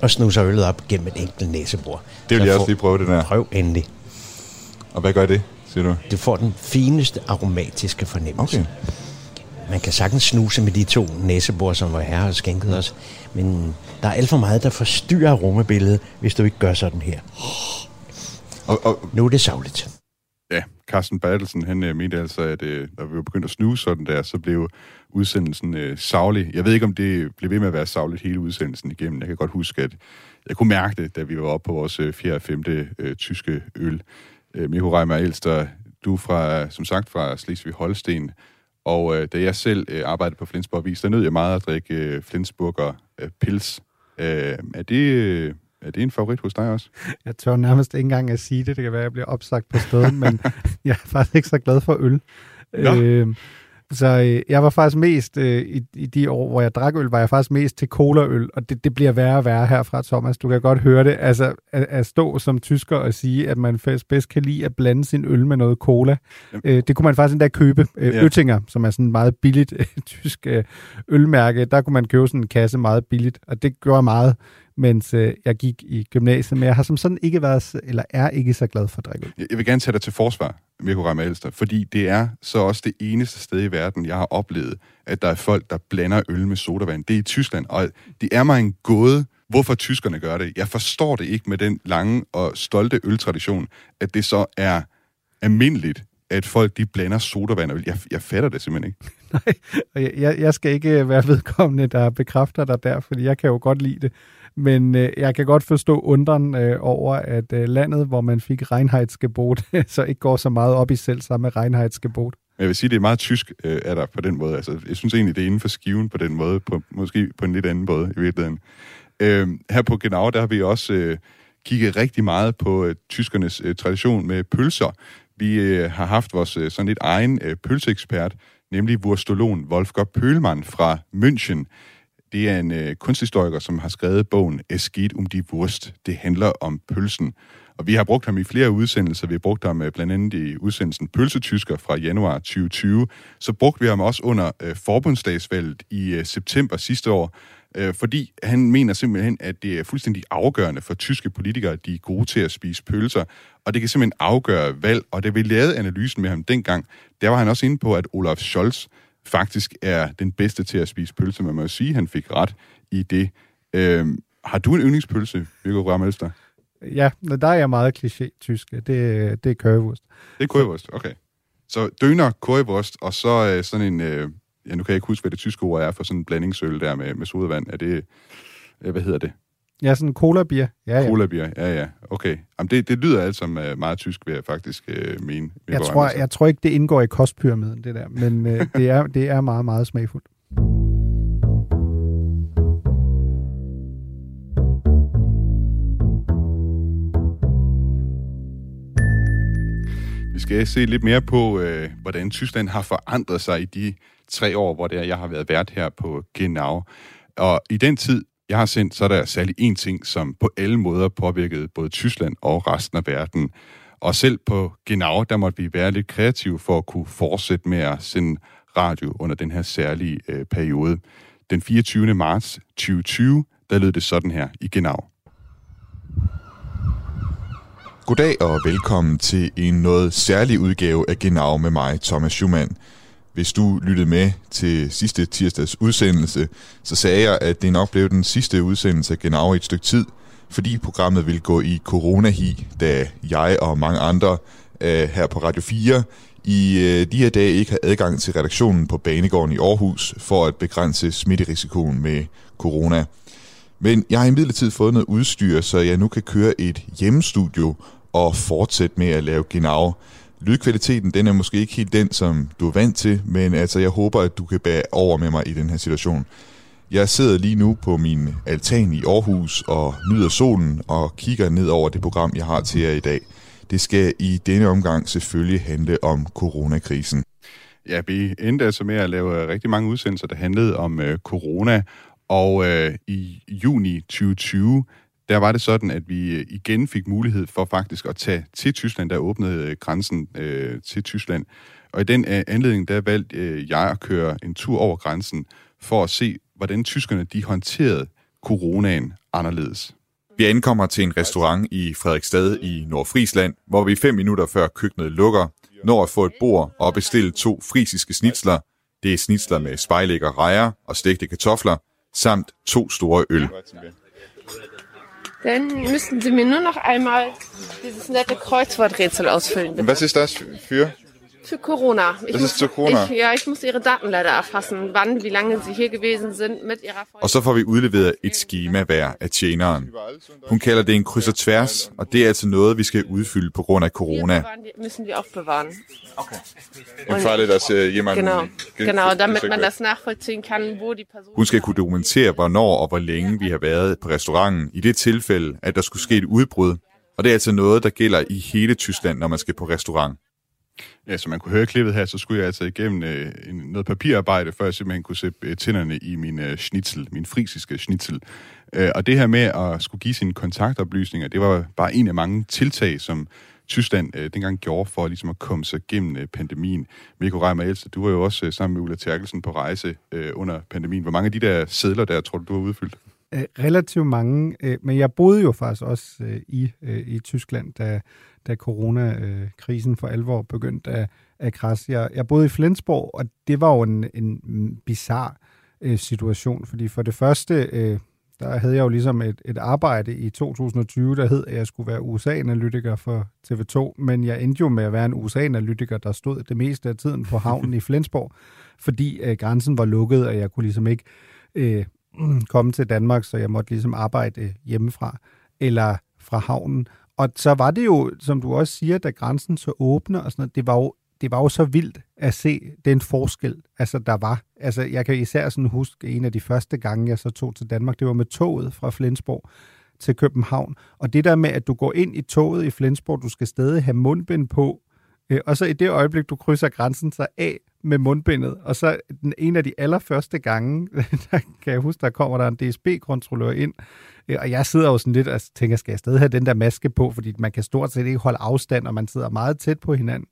og snuser øllet op gennem et enkelt næsebord. Det vil jeg også lige prøve, det der. Prøv endelig. Og hvad gør det, siger du? Det får den fineste aromatiske fornemmelse. Okay. Man kan sagtens snuse med de to næsebord, som var herre og skænket os. Men der er alt for meget, der forstyrrer rummebilledet, hvis du ikke gør sådan her. Og, og, nu er det savligt. Ja, Carsten Bertelsen, han øh, mente altså, at øh, når vi var begyndt at snuse sådan der, så blev udsendelsen øh, savlig. Jeg ved ikke, om det blev ved med at være savligt hele udsendelsen igennem. Jeg kan godt huske, at jeg kunne mærke det, da vi var oppe på vores øh, 4. og 5. Øh, tyske øl Øh, Miho Reimer Elster, du er fra, som sagt fra Slesvig-Holsten, og øh, da jeg selv øh, arbejdede på Flensborg Vis, der nød jeg meget at drikke øh, Flensburger øh, pils. Øh, er, det, øh, er det en favorit hos dig også? Jeg tør nærmest ikke engang at sige det. Det kan være, at jeg bliver opsagt på stedet, men jeg er faktisk ikke så glad for øl. Øh, så øh, jeg var faktisk mest, øh, i, i de år, hvor jeg drak øl, var jeg faktisk mest til colaøl, og det, det bliver værre og værre herfra, Thomas. Du kan godt høre det. Altså, at, at stå som tysker og sige, at man bedst kan lide at blande sin øl med noget cola. Øh, det kunne man faktisk endda købe. Øh, ja. Øttinger, som er sådan et meget billigt øh, tysk øh, ølmærke, der kunne man købe sådan en kasse meget billigt, og det gjorde meget mens øh, jeg gik i gymnasiet, men jeg har som sådan ikke været, eller er ikke så glad for at drikke øl. Jeg vil gerne tage dig til forsvar, Mirko Ramalster, fordi det er så også det eneste sted i verden, jeg har oplevet, at der er folk, der blander øl med sodavand. Det er i Tyskland, og det er mig en gåde, hvorfor tyskerne gør det. Jeg forstår det ikke med den lange og stolte øltradition, at det så er almindeligt, at folk de blander sodavand og øl. Jeg, jeg fatter det simpelthen ikke. Nej, jeg, jeg skal ikke være vedkommende, der bekræfter dig der, fordi jeg kan jo godt lide det. Men øh, jeg kan godt forstå undren øh, over, at øh, landet, hvor man fik Reinheitsgebot, så ikke går så meget op i selv samme Reinheitsgebot. Jeg vil sige, det er meget tysk øh, er der på den måde. Altså, jeg synes egentlig, det er inden for skiven på den måde, på, måske på en lidt anden måde i virkeligheden. Øh, her på Genau, der har vi også øh, kigget rigtig meget på øh, tyskernes øh, tradition med pølser. Vi øh, har haft vores øh, sådan lidt egen øh, pølseekspert, nemlig wurstologen Wolfgang Pølmann fra München. Det er en øh, kunsthistoriker, som har skrevet bogen Eskid um die Wurst. Det handler om pølsen. Og vi har brugt ham i flere udsendelser. Vi har brugt ham øh, blandt andet i udsendelsen Pølsetysker fra januar 2020. Så brugte vi ham også under øh, forbundsdagsvalget i øh, september sidste år, øh, fordi han mener simpelthen, at det er fuldstændig afgørende for tyske politikere, at de er gode til at spise pølser, og det kan simpelthen afgøre valg. Og da vi lavede analysen med ham dengang, der var han også inde på, at Olaf Scholz faktisk er den bedste til at spise pølse. Man må jo sige, at han fik ret i det. Øhm, har du en yndlingspølse, Viggo Rammelster? Ja, der er jeg meget kliché-tysk. Det, det er currywurst. Det er currywurst, okay. Så døner, currywurst, og så øh, sådan en... Øh, ja, nu kan jeg ikke huske, hvad det tyske ord er for sådan en blandingsøl der med, med sodavand. Er det... Øh, hvad hedder det? Ja, sådan en cola-bier. Ja, ja. Cola-bier, ja, ja. Okay. Jamen, det, det lyder alt som uh, meget tysk, vil jeg faktisk uh, mene. Jeg tror, jeg tror ikke, det indgår i kostpyramiden, det der. Men uh, det, er, det er meget, meget smagfuldt. Vi skal se lidt mere på, uh, hvordan Tyskland har forandret sig i de tre år, hvor det er, jeg har været vært her på Genau. Og i den tid, jeg har sendt, så er der særlig en ting, som på alle måder påvirkede både Tyskland og resten af verden. Og selv på Genau, der måtte vi være lidt kreative for at kunne fortsætte med at sende radio under den her særlige øh, periode. Den 24. marts 2020, der lød det sådan her i Genau. Goddag og velkommen til en noget særlig udgave af Genau med mig, Thomas Schumann. Hvis du lyttede med til sidste tirsdags udsendelse, så sagde jeg, at det nok blev den sidste udsendelse genau i et stykke tid, fordi programmet ville gå i coronahi, da jeg og mange andre uh, her på Radio 4 i uh, de her dage ikke har adgang til redaktionen på Banegården i Aarhus for at begrænse smitterisikoen med corona. Men jeg har imidlertid fået noget udstyr, så jeg nu kan køre et hjemmestudio og fortsætte med at lave genau Lydkvaliteten, den er måske ikke helt den, som du er vant til, men altså, jeg håber, at du kan bære over med mig i den her situation. Jeg sidder lige nu på min altan i Aarhus og nyder solen og kigger ned over det program, jeg har til jer i dag. Det skal i denne omgang selvfølgelig handle om coronakrisen. Ja, vi endte altså med at lave øh, rigtig mange udsendelser, der handlede om øh, corona, og øh, i juni 2020, der var det sådan, at vi øh, igen fik mulighed for faktisk at tage til Tyskland, der åbnede øh, grænsen øh, til Tyskland. Og i den øh, anledning, der valgte øh, jeg at køre en tur over grænsen for at se, hvordan tyskerne de håndterede coronaen anderledes. Vi ankommer til en restaurant i Frederiksstad i Nordfrisland, hvor vi fem minutter før køkkenet lukker, når at få et bord og bestille to frisiske snitsler. Det er snitsler med spejlæg rejer og stegte kartofler, samt to store øl. Dann müssten Sie mir nur noch einmal dieses nette Kreuzworträtsel ausfüllen. Bitte. Was ist das für? Für Corona. Ich das muss, ist zu Corona? Ich, ja, ich muss Ihre Daten leider erfassen. Wann, wie lange Sie hier gewesen sind mit Ihrer Freundin. Og så får vi udleveret et schema hver af tjeneren. Hun kalder det en kryds og tværs, og det er altså noget, vi skal udfylde på grund af corona. Die müssen wir aufbewahren. Okay. Im Falle, dass äh, jemand... Genau, genau, damit man das nachvollziehen kann, wo die Person... Hun skal kunne dokumentere, hvornår og hvor længe vi har været på restauranten, i det tilfælde, at der skulle ske et udbrud. Og det er altså noget, der gælder i hele Tyskland, når man skal på restaurant. Ja, som man kunne høre klippet her, så skulle jeg altså igennem øh, noget papirarbejde, før jeg simpelthen kunne sætte øh, tænderne i min øh, schnitzel, min frisiske schnitzel. Øh, og det her med at skulle give sine kontaktoplysninger, det var bare en af mange tiltag, som Tyskland øh, dengang gjorde for ligesom at komme sig gennem øh, pandemien. Mikko Reimer Elster, du var jo også øh, sammen med Ulla Terkelsen på rejse øh, under pandemien. Hvor mange af de der sædler der, tror du, du har udfyldt? Øh, relativt mange, øh, men jeg boede jo faktisk også øh, i, øh, i Tyskland, da, da coronakrisen øh, for alvor begyndte at, at krasse. Jeg, jeg boede i Flensborg, og det var jo en, en bizarre øh, situation, fordi for det første, øh, der havde jeg jo ligesom et, et arbejde i 2020, der hed, at jeg skulle være USA-analytiker for TV2, men jeg endte jo med at være en USA-analytiker, der stod det meste af tiden på havnen i Flensborg, fordi øh, grænsen var lukket, og jeg kunne ligesom ikke øh, komme til Danmark, så jeg måtte ligesom arbejde øh, hjemmefra eller fra havnen. Og så var det jo, som du også siger, da grænsen så åbne og sådan noget, det var jo, det var jo så vildt at se den forskel, altså der var. Altså jeg kan især sådan huske en af de første gange, jeg så tog til Danmark, det var med toget fra Flensborg til København. Og det der med, at du går ind i toget i Flensborg, du skal stadig have mundbind på, øh, og så i det øjeblik, du krydser grænsen, så af med mundbindet. Og så den en af de allerførste gange, der kan jeg huske, der kommer der en DSB-kontrollør ind, øh, og jeg sidder jo sådan lidt og tænker, skal jeg stadig have den der maske på, fordi man kan stort set ikke holde afstand, og man sidder meget tæt på hinanden.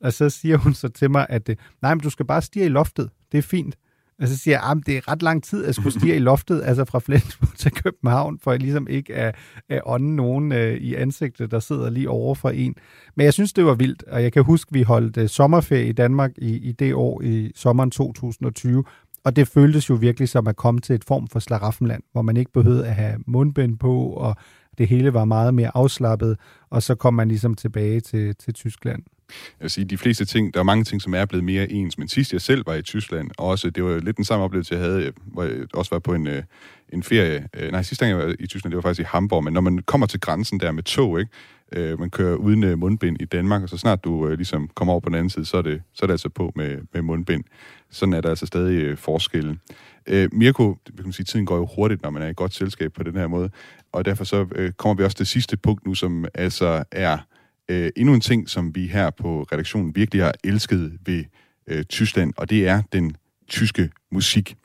Og så siger hun så til mig, at øh, nej, men du skal bare stige i loftet. Det er fint. Og så siger jeg, at det er ret lang tid at skulle stige i loftet, altså fra Flensborg til København, for jeg ligesom ikke at, at ånde nogen øh, i ansigtet, der sidder lige over for en. Men jeg synes, det var vildt, og jeg kan huske, at vi holdt øh, sommerferie i Danmark i, i det år, i sommeren 2020, og det føltes jo virkelig som at komme til et form for slaraffenland, hvor man ikke behøvede at have mundbind på, og det hele var meget mere afslappet, og så kom man ligesom tilbage til, til Tyskland. Jeg vil sige, de fleste ting, der er mange ting, som er blevet mere ens, men sidst jeg selv var i Tyskland, og også, det var lidt den samme oplevelse, jeg havde, hvor jeg også var på en, øh, en ferie. Øh, nej, sidste gang jeg var i Tyskland, det var faktisk i Hamburg, men når man kommer til grænsen der med tog, ikke? Øh, man kører uden øh, mundbind i Danmark, og så snart du ligesom kommer over på den anden side, så er det, så er det altså på med, med mundbind. Sådan er der altså stadig forskelle. Mirko, vi kan sige, tiden går jo hurtigt, når man er i godt selskab på den her måde, og derfor så kommer vi også til sidste punkt nu, som altså er øh, endnu en ting, som vi her på redaktionen virkelig har elsket ved øh, Tyskland, og det er den tyske musik.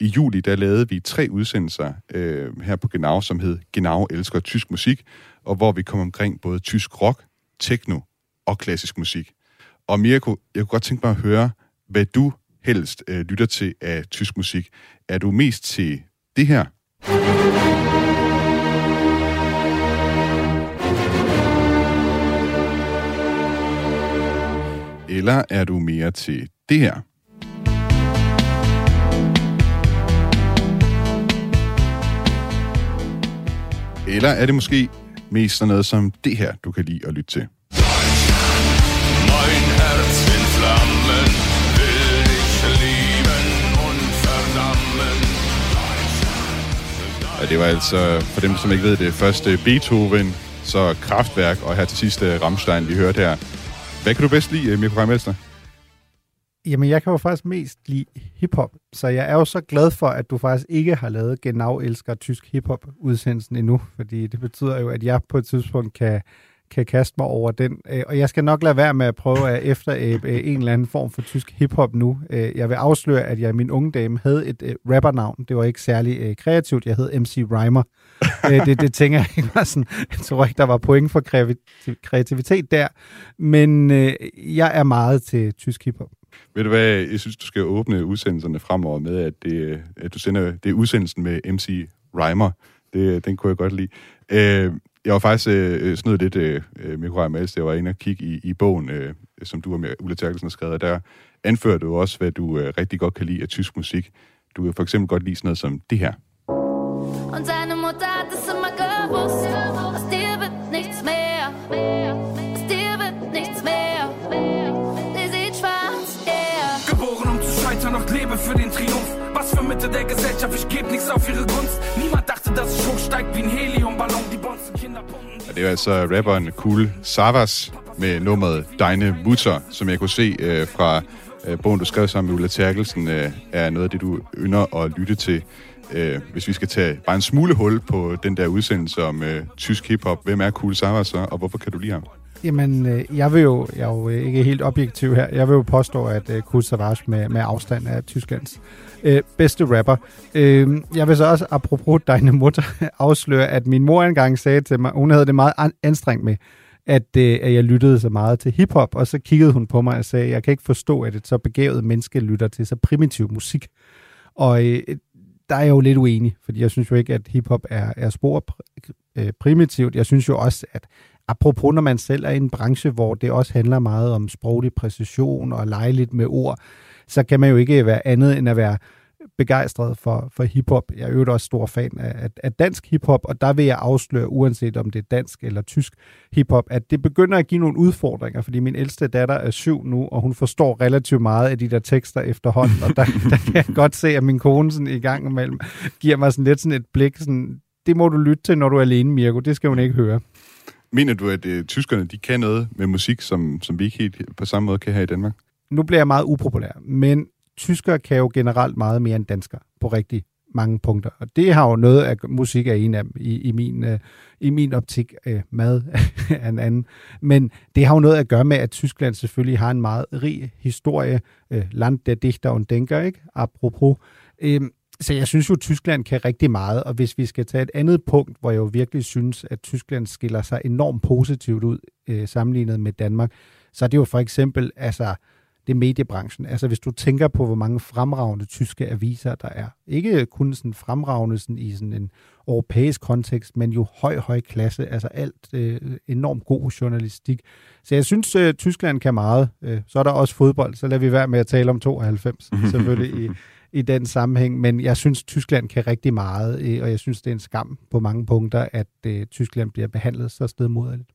I juli, der lavede vi tre udsendelser øh, her på Genau, som hed Genau elsker tysk musik, og hvor vi kom omkring både tysk rock, techno og klassisk musik. Og Mirko, jeg kunne godt tænke mig at høre, hvad du helst øh, lytter til af tysk musik. Er du mest til det her? Eller er du mere til det her? Eller er det måske mest sådan noget som det her, du kan lide at lytte til? Mein Herz will flammen, will ich lieben und verdammen. Ja, det var altså, for dem som ikke ved det, første Beethoven, så Kraftværk, og her til sidst Rammstein, vi hørte her. Hvad kan du bedst lide, øh, Mikko Reimelster? Jamen, jeg kan jo faktisk mest lide hiphop, så jeg er jo så glad for, at du faktisk ikke har lavet Genau elsker tysk hiphop udsendelsen endnu, fordi det betyder jo, at jeg på et tidspunkt kan, kan kaste mig over den. Øh, og jeg skal nok lade være med at prøve at efteræbe øh, en eller anden form for tysk hiphop nu. Øh, jeg vil afsløre, at jeg i min unge dame havde et rappernavn. Det var ikke særlig kreativt. Jeg hed MC Rhymer. det, det tænker jeg ikke var sådan. Jeg tror ikke, der var point for kreativitet der. Men jeg er meget til tysk hiphop. Ved du hvad, jeg synes, du skal åbne udsendelserne fremover med, at, det, at du sender det er udsendelsen med MC Rhymer. Det, den kunne jeg godt lide. Øh, jeg var faktisk øh, snydt lidt øh, Mikro Mals, jeg var inde og kigge i, i bogen, øh, som du og med Ulla Terkelsen har skrevet, der anfører du også, hvad du øh, rigtig godt kan lide af tysk musik. Du kan for eksempel godt lide sådan noget som det her. Und seine Mutter hat es immer gewusst, aus dir wird nichts mehr, aus dir wird nichts mehr. weiter noch lebe für den Triumph. Was für Mitte der Gesellschaft, ich geb nichts auf ihre Gunst. Niemand dachte, dass ich hochsteigt wie ein Heliumballon. Die Bonzen Kinder pumpen. Og det er altså rapperen Cool Savas med nummeret Deine Mutter, som jeg kunne se øh, fra øh, bogen, du skrev sammen med Ulla Terkelsen, øh, er noget af det, du ynder at lytte til. Øh, hvis vi skal tage bare en smule hul på den der udsendelse om øh, tysk hiphop, hvem er Cool Savas så, og hvorfor kan du lide ham? Jamen, øh, jeg vil jo, jeg er jo øh, ikke helt objektiv her, jeg vil jo påstå, at øh, Savage med, med afstand er Tysklands øh, bedste rapper. Øh, jeg vil så også, apropos Dine Mutter, afsløre, at min mor engang sagde til mig, hun havde det meget anstrengt med, at, øh, at jeg lyttede så meget til hiphop, og så kiggede hun på mig og sagde, jeg kan ikke forstå, at et så begavet menneske lytter til så primitiv musik. Og øh, der er jeg jo lidt uenig, fordi jeg synes jo ikke, at hiphop er, er spor øh, primitivt. Jeg synes jo også, at apropos når man selv er i en branche, hvor det også handler meget om sproglig præcision og lege lidt med ord, så kan man jo ikke være andet end at være begejstret for, for hiphop. Jeg er jo også stor fan af, af dansk hiphop, og der vil jeg afsløre, uanset om det er dansk eller tysk hiphop, at det begynder at give nogle udfordringer, fordi min ældste datter er syv nu, og hun forstår relativt meget af de der tekster efterhånden, og der, der kan jeg godt se, at min kone sådan i gang imellem giver mig sådan lidt sådan et blik, sådan, det må du lytte til, når du er alene, Mirko, det skal hun ikke høre. Mener du, at øh, tyskerne de kan noget med musik, som, som vi ikke helt på samme måde kan have i Danmark? Nu bliver jeg meget upopulær, men tyskere kan jo generelt meget mere end danskere på rigtig mange punkter. Og det har jo noget at musik er en af dem i, i, min, øh, i min optik. Øh, mad er en anden. Men det har jo noget at gøre med, at Tyskland selvfølgelig har en meget rig historie. Øh, land der dichter und denker, ikke? Apropos. Øh, så jeg synes jo, at Tyskland kan rigtig meget, og hvis vi skal tage et andet punkt, hvor jeg jo virkelig synes, at Tyskland skiller sig enormt positivt ud øh, sammenlignet med Danmark, så er det jo for eksempel altså, det mediebranchen. Altså hvis du tænker på, hvor mange fremragende tyske aviser der er. Ikke kun sådan fremragende sådan i sådan en europæisk kontekst, men jo høj, høj klasse. Altså alt øh, enormt god journalistik. Så jeg synes, øh, Tyskland kan meget. Øh, så er der også fodbold, så lader vi være med at tale om 92 selvfølgelig i, i den sammenhæng, men jeg synes, Tyskland kan rigtig meget, øh, og jeg synes, det er en skam på mange punkter, at øh, Tyskland bliver behandlet så stedmoderligt.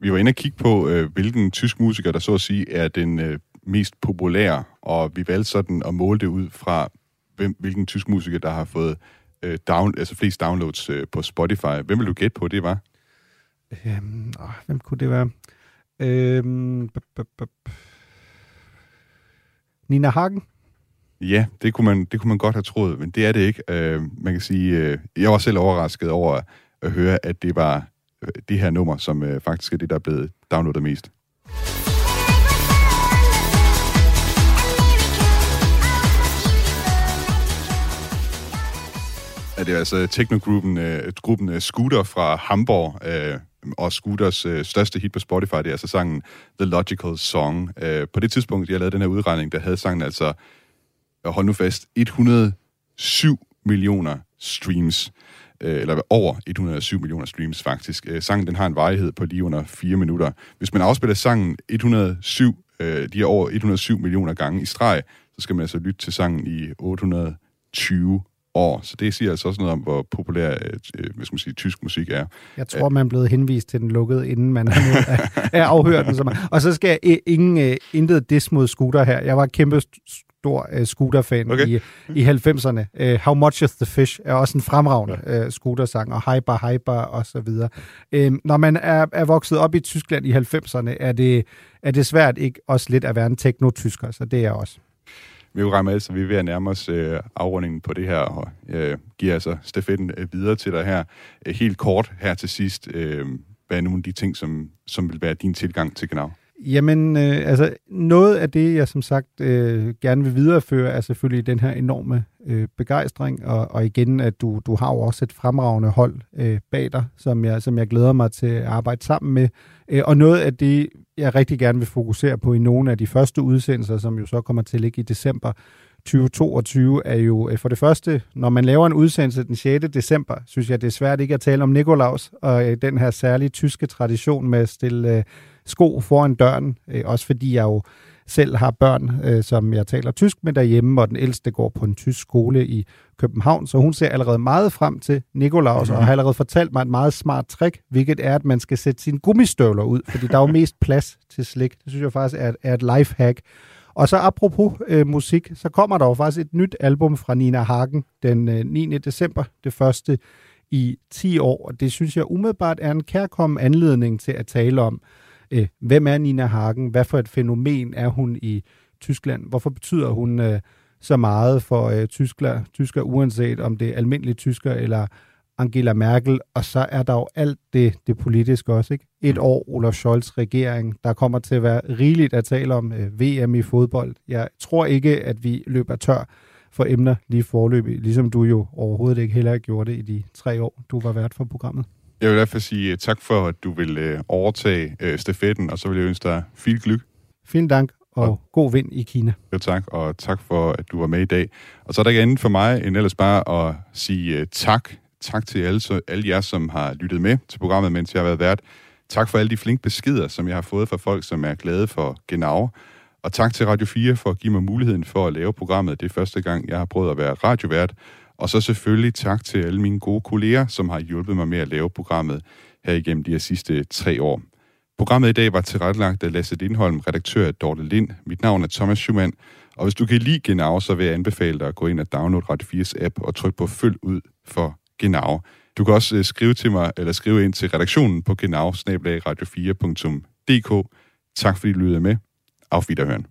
Vi var inde og kigge på, øh, hvilken tysk musiker, der så at sige er den øh, mest populære, og vi valgte sådan at måle det ud fra, hvem, hvilken tysk musiker, der har fået øh, down, altså flest downloads øh, på Spotify. Hvem vil du gætte på, det var? Øhm, åh, hvem kunne det være? Øhm, b- b- b- Nina Hagen? Ja, det kunne, man, det kunne man godt have troet, men det er det ikke. Øh, man kan sige, øh, jeg var selv overrasket over at høre, at det var øh, det her nummer, som øh, faktisk er det, der er blevet downloadet mest. Ja, det er altså teknogruppen øh, gruppen, øh, Scooter fra Hamburg, øh, og Scooters øh, største hit på Spotify, det er altså sangen The Logical Song. Øh, på det tidspunkt, jeg lavede den her udregning, der havde sangen altså hold nu fast, 107 millioner streams, øh, eller over 107 millioner streams faktisk. Øh, sangen den har en varighed på lige under 4 minutter. Hvis man afspiller sangen 107, øh, de er over 107 millioner gange i streg, så skal man altså lytte til sangen i 820 år. Så det siger altså også noget om, hvor populær øh, hvad skal man sige, tysk musik er. Jeg tror, man er blevet henvist til den lukkede, inden man er, afhørt den. Og så skal jeg ingen, intet dis mod scooter her. Jeg var kæmpe stor uh, scooter-fan okay. i, i 90'erne. Uh, How Much is the Fish er også en fremragende uh, scooter-sang, og Hyper Hyper og så videre. Uh, når man er, er vokset op i Tyskland i 90'erne, er det, er det svært ikke også lidt at være en tekno-tysker, så det er også. Vi er jo altså, vi er ved at nærme os øh, afrundingen på det her, og øh, giver altså stafetten øh, videre til dig her. Øh, helt kort her til sidst, øh, hvad er nogle af de ting, som, som vil være din tilgang til Genau? Jamen, øh, altså noget af det, jeg som sagt øh, gerne vil videreføre, er selvfølgelig den her enorme øh, begejstring, og, og igen, at du, du har jo også et fremragende hold øh, bag dig, som jeg, som jeg glæder mig til at arbejde sammen med. Øh, og noget af det, jeg rigtig gerne vil fokusere på i nogle af de første udsendelser, som jo så kommer til at ligge i december 2022, er jo øh, for det første, når man laver en udsendelse den 6. december, synes jeg, det er svært ikke at tale om Nikolaus og øh, den her særlige tyske tradition med at stille øh, sko foran døren, øh, også fordi jeg jo selv har børn, øh, som jeg taler tysk med derhjemme, og den ældste går på en tysk skole i København, så hun ser allerede meget frem til Nikolaus, og har allerede fortalt mig et meget smart trick, hvilket er, at man skal sætte sine gummistøvler ud, fordi der er jo mest plads til slik. Det synes jeg faktisk er, er et lifehack. Og så apropos øh, musik, så kommer der jo faktisk et nyt album fra Nina Hagen den øh, 9. december, det første i 10 år. Og det synes jeg umiddelbart er en kærkommen anledning til at tale om, øh, hvem er Nina Hagen, hvad for et fænomen er hun i Tyskland, hvorfor betyder hun øh, så meget for øh, tyskler, tysker, uanset om det er almindelige tysker eller Angela Merkel, og så er der jo alt det, det politiske også. Ikke? Et år Olaf Scholz regering, der kommer til at være rigeligt at tale om øh, VM i fodbold. Jeg tror ikke, at vi løber tør for emner lige forløbig, ligesom du jo overhovedet ikke heller gjorde det i de tre år, du var vært for programmet. Jeg vil i hvert fald sige øh, tak for, at du vil øh, overtage øh, stafetten, og så vil jeg ønske dig viel glück. Fint dank, og, og god vind i Kina. Jo tak, og tak for, at du var med i dag. Og så er der ikke andet for mig, end ellers bare at sige uh, tak. Tak til alle, så, alle jer, som har lyttet med til programmet, mens jeg har været vært. Tak for alle de flinke beskeder, som jeg har fået fra folk, som er glade for Genau. Og tak til Radio 4 for at give mig muligheden for at lave programmet. Det er første gang, jeg har prøvet at være radiovært. Og så selvfølgelig tak til alle mine gode kolleger, som har hjulpet mig med at lave programmet her igennem de her sidste tre år. Programmet i dag var tilrettelagt af Lasse Lindholm, redaktør af Dorte Lind. Mit navn er Thomas Schumann, og hvis du kan lide Genau, så vil jeg anbefale dig at gå ind og downloade Radio 4's app og trykke på følg ud for Genau. Du kan også øh, skrive til mig, eller skrive ind til redaktionen på genau radio4.dk. Tak fordi du lyttede med. Auf Wiederhören.